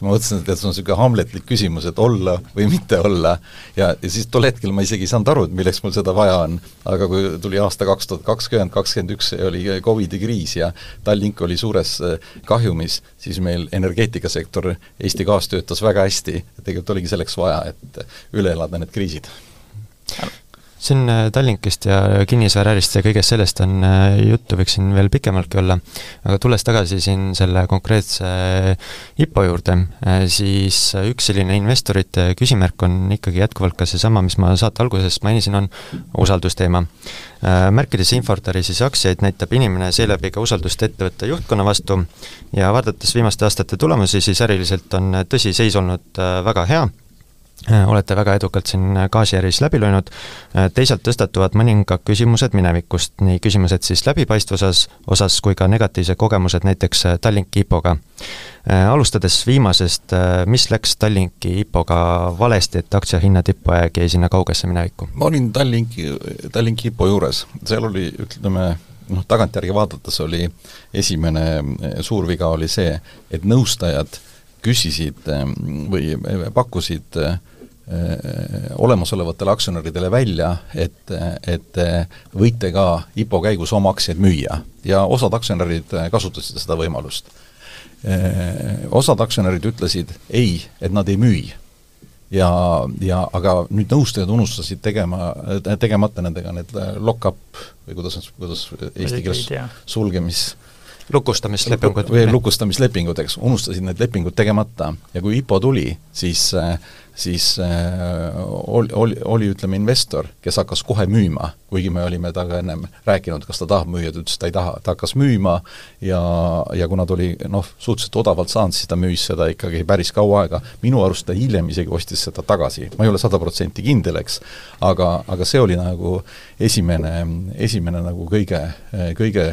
siis ma mõtlesin, et see on niisugune hamletlik küsimus, et olla või mitte olla, ja, ja siis tol hetkel ma isegi ei saanud aru, et milleks mul seda vaja on. aga kui tuli aasta kaks tuhat kakskümmend, kakskümmend üks oli Covidi kriis ja Tallink oli suures äh, kahjumis, siis meil energeetikasektor, Eesti Gaas töötas väga hästi, tegelikult oligi selleks vaja, et üle elada need kriisid siin äh, Tallinkist ja kinnisvaraärist ja kõigest sellest on äh, juttu, võiks siin veel pikemaltki olla, aga tulles tagasi siin selle konkreetse IPO juurde, äh, siis üks selline investorite küsimärk on ikkagi jätkuvalt ka seesama, mis ma saate alguses mainisin, on usaldusteema. Märkides Infortari siis aktsiaid, näitab inimene seeläbi ka usaldust ettevõtte juhtkonna vastu ja vaadates viimaste aastate tulemusi, siis äriliselt on tõsi, seis olnud väga hea Äh, olete väga edukalt siin gaasiäris läbi löönud, äh, teisalt tõstatuvad mõningad küsimused minevikust, nii küsimused siis läbipaistvusas osas kui ka negatiivsed kogemused näiteks äh, Tallinki IPO-ga. Alustades viimasest, mis läks Tallinki IPO-ga valesti, et aktsiahinna tippaeg jäi sinna kaugesse minevikku? ma olin Tallinki, Tallinki IPO juures, seal oli, ütleme, noh, tagantjärgi vaadates oli esimene suur viga oli see, et nõustajad küsisid või pakkusid äh, Äh, olemasolevatele aktsionäridele välja, et, et võite ka IPO käigus oma aktsiaid müüa ja osad aktsionärid kasutasid seda võimalust. Äh, osad aktsionärid ütlesid ei, et nad ei müü. ja, ja aga nüüd nõustajad unustasid tegema, tegemata nendega need lock-up või kuidas, kuidas eesti keeles sulgemis lukustamislepingud. või lukustamislepingud, eks, unustasid need lepingud tegemata ja kui IPO tuli, siis, siis äh, oli, oli, oli ütleme, investor, kes hakkas kohe müüma, kuigi me olime temaga ennem rääkinud, kas ta tahab müüa, ta ütles, et ta ei taha, ta hakkas müüma ja, ja kuna ta oli noh, suhteliselt odavalt saanud, siis ta müüs seda ikkagi päris kaua aega, minu arust ta hiljem isegi ostis seda tagasi, ma ei ole sada protsenti kindel, eks, aga, aga see oli nagu esimene, esimene nagu kõige, kõige,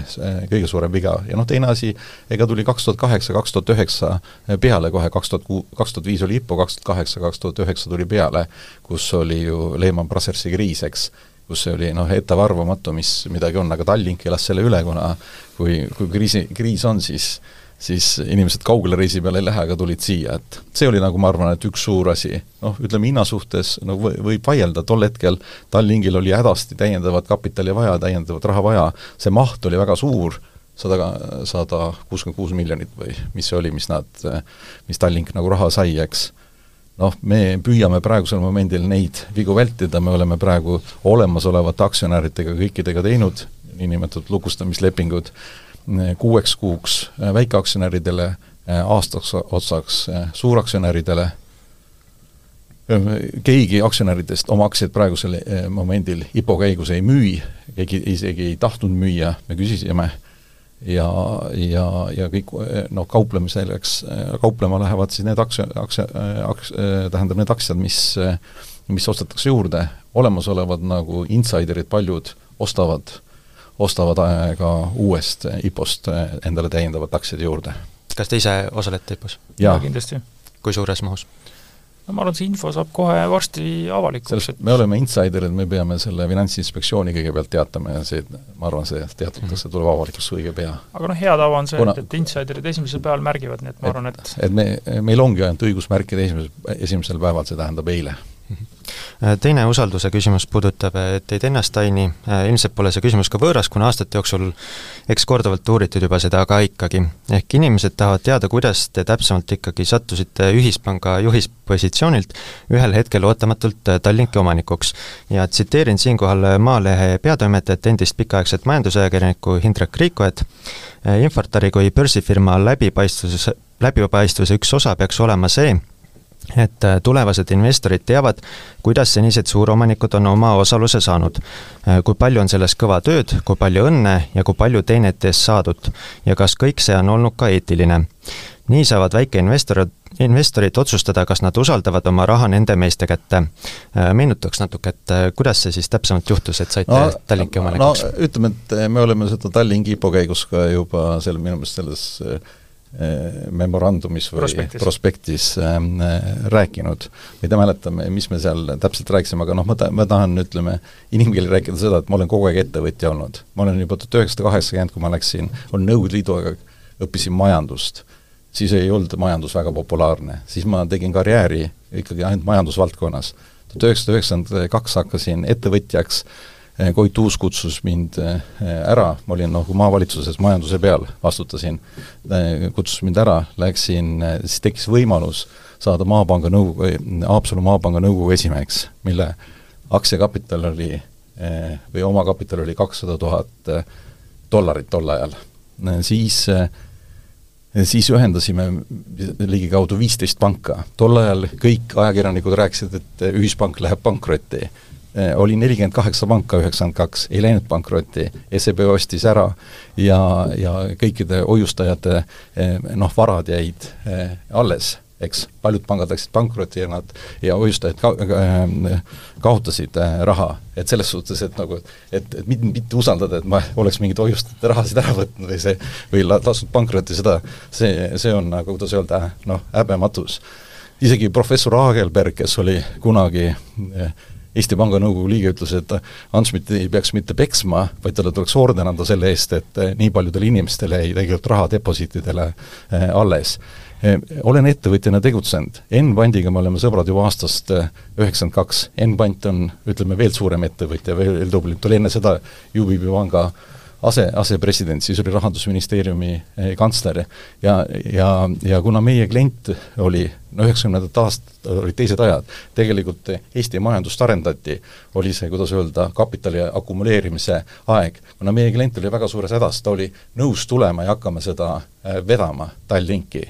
kõige suurem viga. Ja noh, teine asi, ega tuli kaks tuhat kaheksa, kaks tuhat üheksa peale kohe, kaks tuhat ku-, kaks tuhat viis oli IPO, kaks tuhat kaheksa, kaks tuhat üheksa tuli peale, kus oli ju Lehman Brothersi kriis, eks, kus see oli noh, ettearvamatu, mis midagi on, aga Tallink elas selle üle, kuna kui, kui kriisi, kriis on, siis siis inimesed kaugele reisi peale ei lähe, aga tulid siia, et see oli nagu ma arvan, et üks suur asi. noh, ütleme hinna suhtes no võib vaielda, tol hetkel Tallinkil oli hädasti täiendavat kapitali vaja, täiendavat raha vaja, see maht oli väga suur, sada, sada kuuskümmend kuus miljonit või mis see oli, mis nad, mis Tallink nagu raha sai, eks. Noh, me püüame praegusel momendil neid vigu vältida, me oleme praegu olemasolevate aktsionäridega kõikidega teinud niinimetatud lukustamislepingud kuueks kuuks väikeaktsionäridele, aastaks otsaks suuraktsionäridele, keegi aktsionäridest oma aktsiaid praegusel momendil IPO käigus ei müü, keegi isegi ei tahtnud müüa, me küsisime ja, ja, ja kõik noh, kauplemiseks, kauplema lähevad siis need aktsia, aktsia, aks-, tähendab need aktsiad, mis, mis ostetakse juurde, olemasolevad nagu insiderid, paljud ostavad, ostavad ka uuest IPO-st endale täiendavat aktsiaid juurde. kas te ise osalete IPO-s? jaa, kindlasti. kui suures mahus? No ma arvan, see info saab kohe varsti avalikuks, et me oleme insiderid, me peame selle Finantsinspektsiooni kõigepealt teatama ja see, ma arvan, see teatatakse, tuleb avalikuks õige pea. aga noh, hea tava on see Kuna..., et, et insiderid esimesel päeval märgivad, nii et ma et, arvan, et et me, meil ongi ainult õigus märkida esimesel, esimesel päeval, see tähendab eile teine usalduse küsimus puudutab äh, teid ennast, Aini, äh, ilmselt pole see küsimus ka võõras, kuna aastate jooksul eks korduvalt uuritud juba seda, aga ikkagi. ehk inimesed tahavad teada, kuidas te täpsemalt ikkagi sattusite ühispanga juhispositsioonilt ühel hetkel ootamatult Tallinki omanikuks. ja tsiteerin siinkohal Maalehe peatoimetajat, endist pikaaegset majandusajakirjanikku Hindrek Riikoet, Infortari kui börsifirma läbipaistvuse, läbipaistvuse üks osa peaks olema see, et äh, tulevased investorid teavad, kuidas senised suuromanikud on oma osaluse saanud. Äh, kui palju on selles kõva tööd, kui palju õnne ja kui palju teenete eest saadud ja kas kõik see on olnud ka eetiline. nii saavad väikeinvestorid, investorid otsustada, kas nad usaldavad oma raha nende meeste kätte. Äh, meenutaks natuke, et kuidas see siis täpsemalt juhtus, et saite no, Tallinki omanikuks? no ütleme, et me oleme seda Tallinki IPO käigus ka juba seal minu meelest selles memorandumis või prospektis, prospektis ähm, rääkinud. ma ei tea, mäletame, mis me seal täpselt rääkisime, aga noh, ma ta-, ma tahan, ütleme, inimkeeli rääkida seda, et ma olen kogu aeg ettevõtja olnud. ma olen juba tuhat üheksasada kaheksakümmend, kui ma läksin, olen Nõukogude Liidu aega, õppisin majandust. siis ei olnud majandus väga populaarne, siis ma tegin karjääri ikkagi ainult majandusvaldkonnas. tuhat üheksasada üheksakümmend kaks hakkasin ettevõtjaks Eh, Koit Uus kutsus mind eh, ära, ma olin nagu maavalitsuses majanduse peal, vastutasin, eh, kutsus mind ära, läksin, siis tekkis võimalus saada Maapanga nõukogu, Haapsalu Maapanga nõukogu esimeheks, mille aktsiakapital oli või omakapital oli kakssada tuhat dollarit tol ajal. siis siis ühendasime ligikaudu viisteist panka. tol ajal kõik ajakirjanikud rääkisid, et ühispank läheb pankrotti Eh, oli nelikümmend kaheksa panka üheksakümmend kaks, ei läinud pankrotti, SEB ostis ära ja, ja kõikide hoiustajate eh, noh, varad jäid eh, alles, eks, paljud pangad läksid pankrotti ja nad, ja hoiustajad ka, äh, kaotasid raha, et selles suhtes, et nagu et, et mitte, mitte usaldada, et ma oleks mingit hoiustajate rahasid ära võtnud või see, või lasknud pankrotti, seda, see, see on nagu, kuidas öelda, noh, häbematus. isegi professor Aagelberg, kes oli kunagi Eesti Panga Nõukogu liige ütles, et Ants mitte ei peaks mitte peksma, vaid talle tuleks orden anda selle eest, et eh, nii paljudele inimestele jäi tegelikult raha deposiitidele eh, alles. Eh, olen ettevõtjana tegutsenud, Enbandiga me oleme sõbrad juba aastast üheksakümmend kaks, Enbant on, ütleme, veel suurem ettevõtja, veel tublim, ta oli enne seda UBB panga ase, asepresident, siis oli Rahandusministeeriumi eh, kantsler ja, ja, ja kuna meie klient oli, no üheksakümnendate aastad olid teised ajad, tegelikult Eesti majandust arendati, oli see, kuidas öelda, kapitali akumuleerimise aeg. kuna meie klient oli väga suures hädas, ta oli nõus tulema ja hakkama seda eh, vedama Tallinki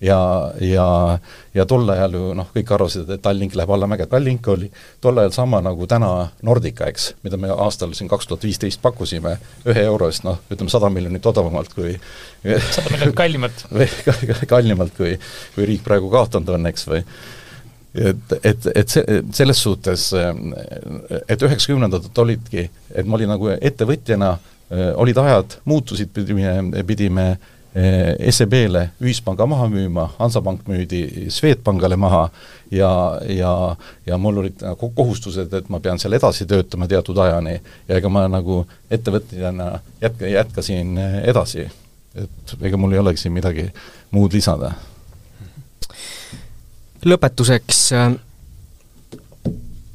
ja, ja, ja tol ajal ju noh, kõik arvasid, et Tallink läheb allamäge, Tallink oli tol ajal sama nagu täna Nordica, eks, mida me aastal siin kaks tuhat viisteist pakkusime. Ühe euro eest, noh, ütleme sada miljonit odavamalt kui sada miljonit kallimalt. Kallimalt, kui, kui riik praegu kaotanud on, eks, või et, et, et see, selles suhtes, et üheksakümnendatel olidki, et ma olin nagu ettevõtjana, olid ajad, muutusid, pidime, pidime SEB-le ühispanga maha müüma, Hansapank müüdi Swedbankale maha ja, ja, ja mul olid nagu kohustused, et ma pean seal edasi töötama teatud ajani ja ega ma nagu ettevõtjana jätka, jätkasin edasi. et ega mul ei olegi siin midagi muud lisada. lõpetuseks,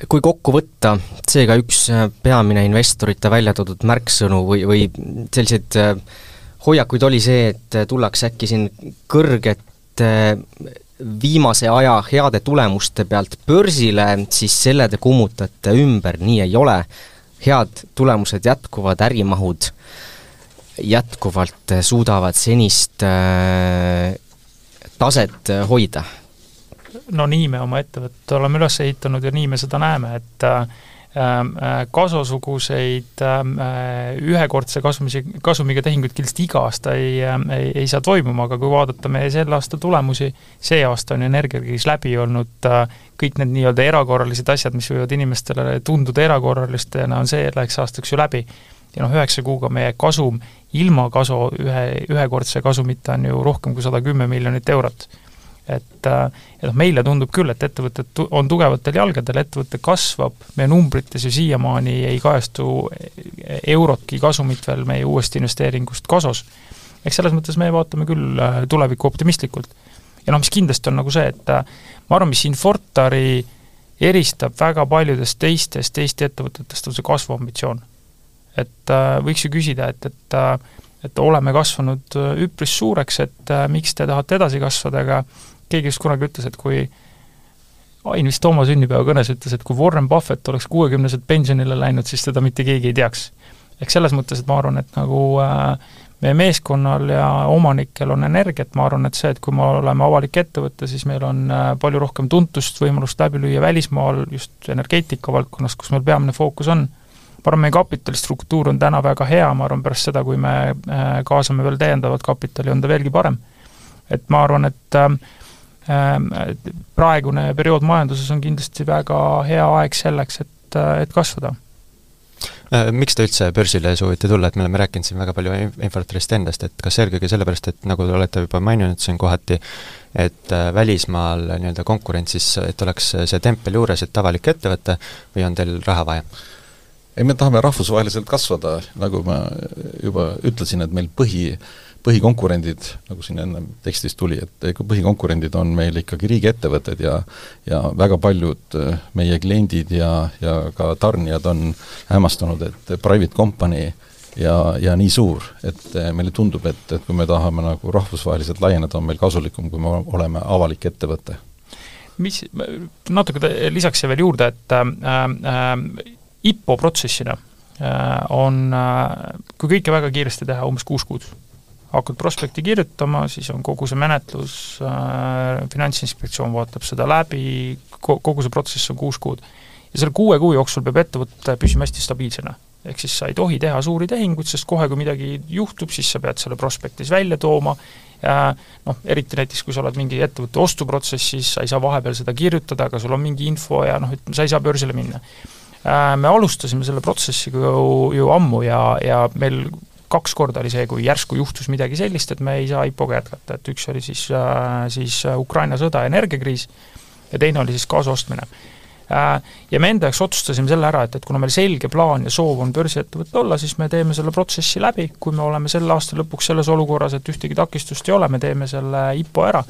kui kokku võtta, seega üks peamine investorite välja toodud märksõnu või, või selliseid äh, hoiakuid oli see, et tullakse äkki siin kõrgete viimase aja heade tulemuste pealt börsile, siis selle te kummutate ümber, nii ei ole. head tulemused jätkuvad, ärimahud jätkuvalt suudavad senist äh, taset hoida? no nii me oma ettevõtte oleme üles ehitanud ja nii me seda näeme, et äh, Ähm, äh, kasvusuguseid ähm, äh, ühekordse kasumisi, kasumiga tehinguid kindlasti iga aasta ei, ähm, ei, ei saa toimuma, aga kui vaadata meie selle aasta tulemusi, see aasta on energiakriis läbi olnud, äh, kõik need nii-öelda erakorralised asjad, mis võivad inimestele tunduda erakorralistena, on see läheks aastaks ju läbi. ja noh, üheksa kuuga meie kasum ilma kasu, ühe, ühekordse kasumita on ju rohkem kui sada kümme miljonit eurot et äh, ja noh, meile tundub küll, et ettevõtted on tugevatel jalgadel, ettevõte kasvab, meie numbrites ju siiamaani ei kajastu eurotki kasumit veel meie uuest investeeringust kasos. eks selles mõttes me vaatame küll äh, tulevikku optimistlikult. ja noh, mis kindlasti on nagu see, et äh, ma arvan, mis Infortari eristab väga paljudest teistest Eesti ettevõtetest, on see kasvuambitsioon. et võiks ju küsida, et, et et oleme kasvanud üpris suureks, et miks te tahate edasi kasvada, aga keegi just kunagi ütles, et kui Ain vist oma sünnipäevakõnes ütles, et kui Warren Buffett oleks kuuekümneselt pensionile läinud, siis teda mitte keegi ei teaks. ehk selles mõttes, et ma arvan, et nagu äh, meie meeskonnal ja omanikel on energiat, ma arvan, et see, et kui me oleme avalik ettevõte, siis meil on äh, palju rohkem tuntust, võimalust läbi lüüa välismaal, just energeetika valdkonnas, kus meil peamine fookus on. ma arvan, meie kapitalistruktuur on täna väga hea, ma arvan, pärast seda, kui me äh, kaasame veel täiendavat kapitali, on ta veelgi parem. et ma arvan, et äh, praegune periood majanduses on kindlasti väga hea aeg selleks, et, et kasvada äh, miks te üldse börsile soovite tulla, et me oleme rääkinud siin väga palju Infortarist endast, et kas eelkõige sellepärast, et nagu te olete juba maininud siin kohati, et äh, välismaal nii-öelda konkurentsis, et oleks see tempel juures, et avalik ettevõte, või on teil raha vaja? ei, me tahame rahvusvaheliselt kasvada, nagu ma juba ütlesin, et meil põhi põhikonkurendid, nagu siin enne tekstis tuli, et põhikonkurendid on meil ikkagi riigiettevõtted ja ja väga paljud äh, meie kliendid ja, ja ka tarnijad on hämmastunud, et private company ja, ja nii suur, et äh, meile tundub, et, et kui me tahame nagu rahvusvaheliselt laieneda, on meil kasulikum, kui me oleme avalik ettevõte. mis, natuke lisaks siia veel juurde, et äh, äh, IPO protsessina äh, on äh,, kui kõike väga kiiresti teha, umbes kuus kuud hakkad prospekti kirjutama, siis on kogu see menetlus äh,, Finantsinspektsioon vaatab seda läbi, kogu see protsess on kuus kuud. ja selle kuue kuu jooksul peab ettevõte püsima hästi stabiilsena. ehk siis sa ei tohi teha suuri tehinguid, sest kohe, kui midagi juhtub, siis sa pead selle prospektis välja tooma, noh, eriti näiteks, kui sa oled mingi ettevõtte ostuprotsessis, sa ei saa vahepeal seda kirjutada, aga sul on mingi info ja noh, ütleme, sa ei saa börsile minna. Äh, me alustasime selle protsessiga ju, ju ammu ja, ja meil kaks korda oli see, kui järsku juhtus midagi sellist, et me ei saa IPO-ga jätkata, et üks oli siis, äh, siis äh, Ukraina sõda ja energiakriis ja teine oli siis gaasi ostmine. Äh, ja me enda jaoks otsustasime selle ära, et, et kuna meil selge plaan ja soov on börsiettevõte olla, siis me teeme selle protsessi läbi, kui me oleme selle aasta lõpuks selles olukorras, et ühtegi takistust ei ole, me teeme selle IPO ära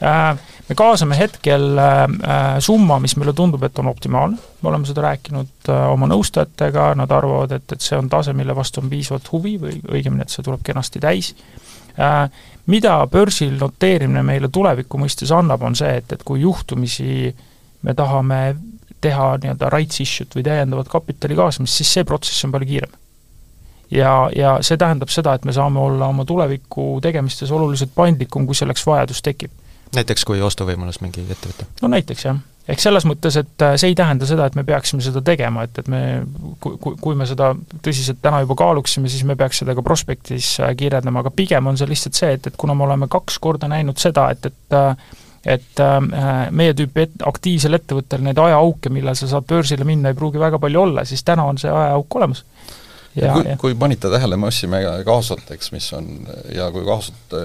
me kaasame hetkel äh, äh, summa, mis meile tundub, et on optimaalne, me oleme seda rääkinud oma nõustajatega, nad arvavad, et, et see on tase, mille vastu on piisavalt huvi või õigemini, et see tuleb kenasti täis. Mida börsil noteerimine meile tuleviku mõistes annab, on see, et, et kui juhtumisi me tahame teha nii-öelda rights issue't või täiendavat kapitali kaasamist, siis see protsess on palju kiirem ja, ja see tähendab seda, et me saame olla oma tuleviku tegemistes oluliselt paindlikum, kui selleks vajadus tekib. Näiteks kui ostuvõimalus mingi ettevõte? no näiteks jah. Ehk selles mõttes, et äh, see ei tähenda seda, et me peaksime seda tegema, et, et me, kui, kui me seda tõsiselt täna juba kaaluksime, siis me peaks seda ka prospektis äh, kirjeldama, aga pigem on see lihtsalt see, et, et kuna me oleme kaks korda näinud seda, et, et äh, et meie tüüpi et, aktiivsel ettevõttel neid ajaauke, millal sa saad börsile minna, ei pruugi väga palju olla, siis täna on see ajaauk olemas. Ja, kui, kui panite tähele, me ostsime kaasot, eks, mis on, ja kui kaasot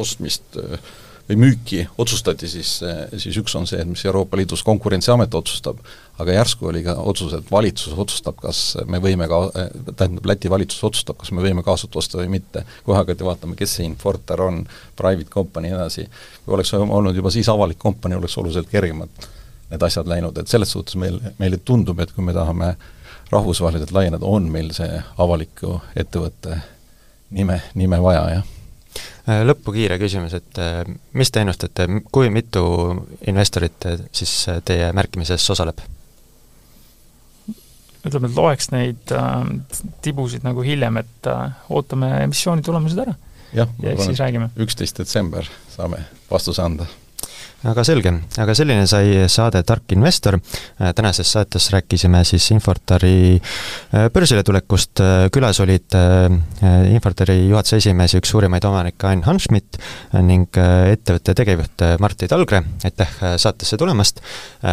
ostmist äh, või müüki otsustati, siis, siis üks on see, mis Euroopa Liidus Konkurentsiamet otsustab, aga järsku oli ka otsus, et valitsus otsustab, kas me võime ka, tähendab, Läti valitsus otsustab, kas me võime kaasut osta või mitte. kohe hakati vaatama, kes see Infortar on, private company ja nii edasi. kui oleks olnud juba siis avalik kompanii, oleks oluliselt kergemad need asjad läinud, et selles suhtes meil, meile tundub, et kui me tahame rahvusvaheliselt laieneda, on meil see avaliku ettevõtte nime, nime vaja, jah lõppu kiire küsimus, et äh, mis te ennustate, kui mitu investorit äh, siis teie märkimises osaleb? ütleme, et loeks neid äh, tibusid nagu hiljem, et äh, ootame emissiooni tulemused ära ja, ja eks siis räägime. üksteist detsember saame vastuse anda aga selge, aga selline sai saade Tark investor. Äh, tänases saates rääkisime siis Infortari äh, börsile tulekust, äh, külas olid Infortari juhatuse esimees ja üks suurimaid omanikke Ain Hanschmidt ning ettevõtte tegevjuht Martti Talgre, aitäh saatesse tulemast.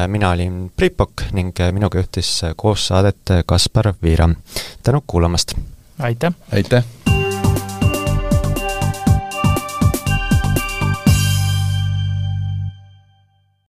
mina olin Priit Pokk ning minuga juhtis koos saadet Kaspar Viira. tänud kuulamast! aitäh! aitäh!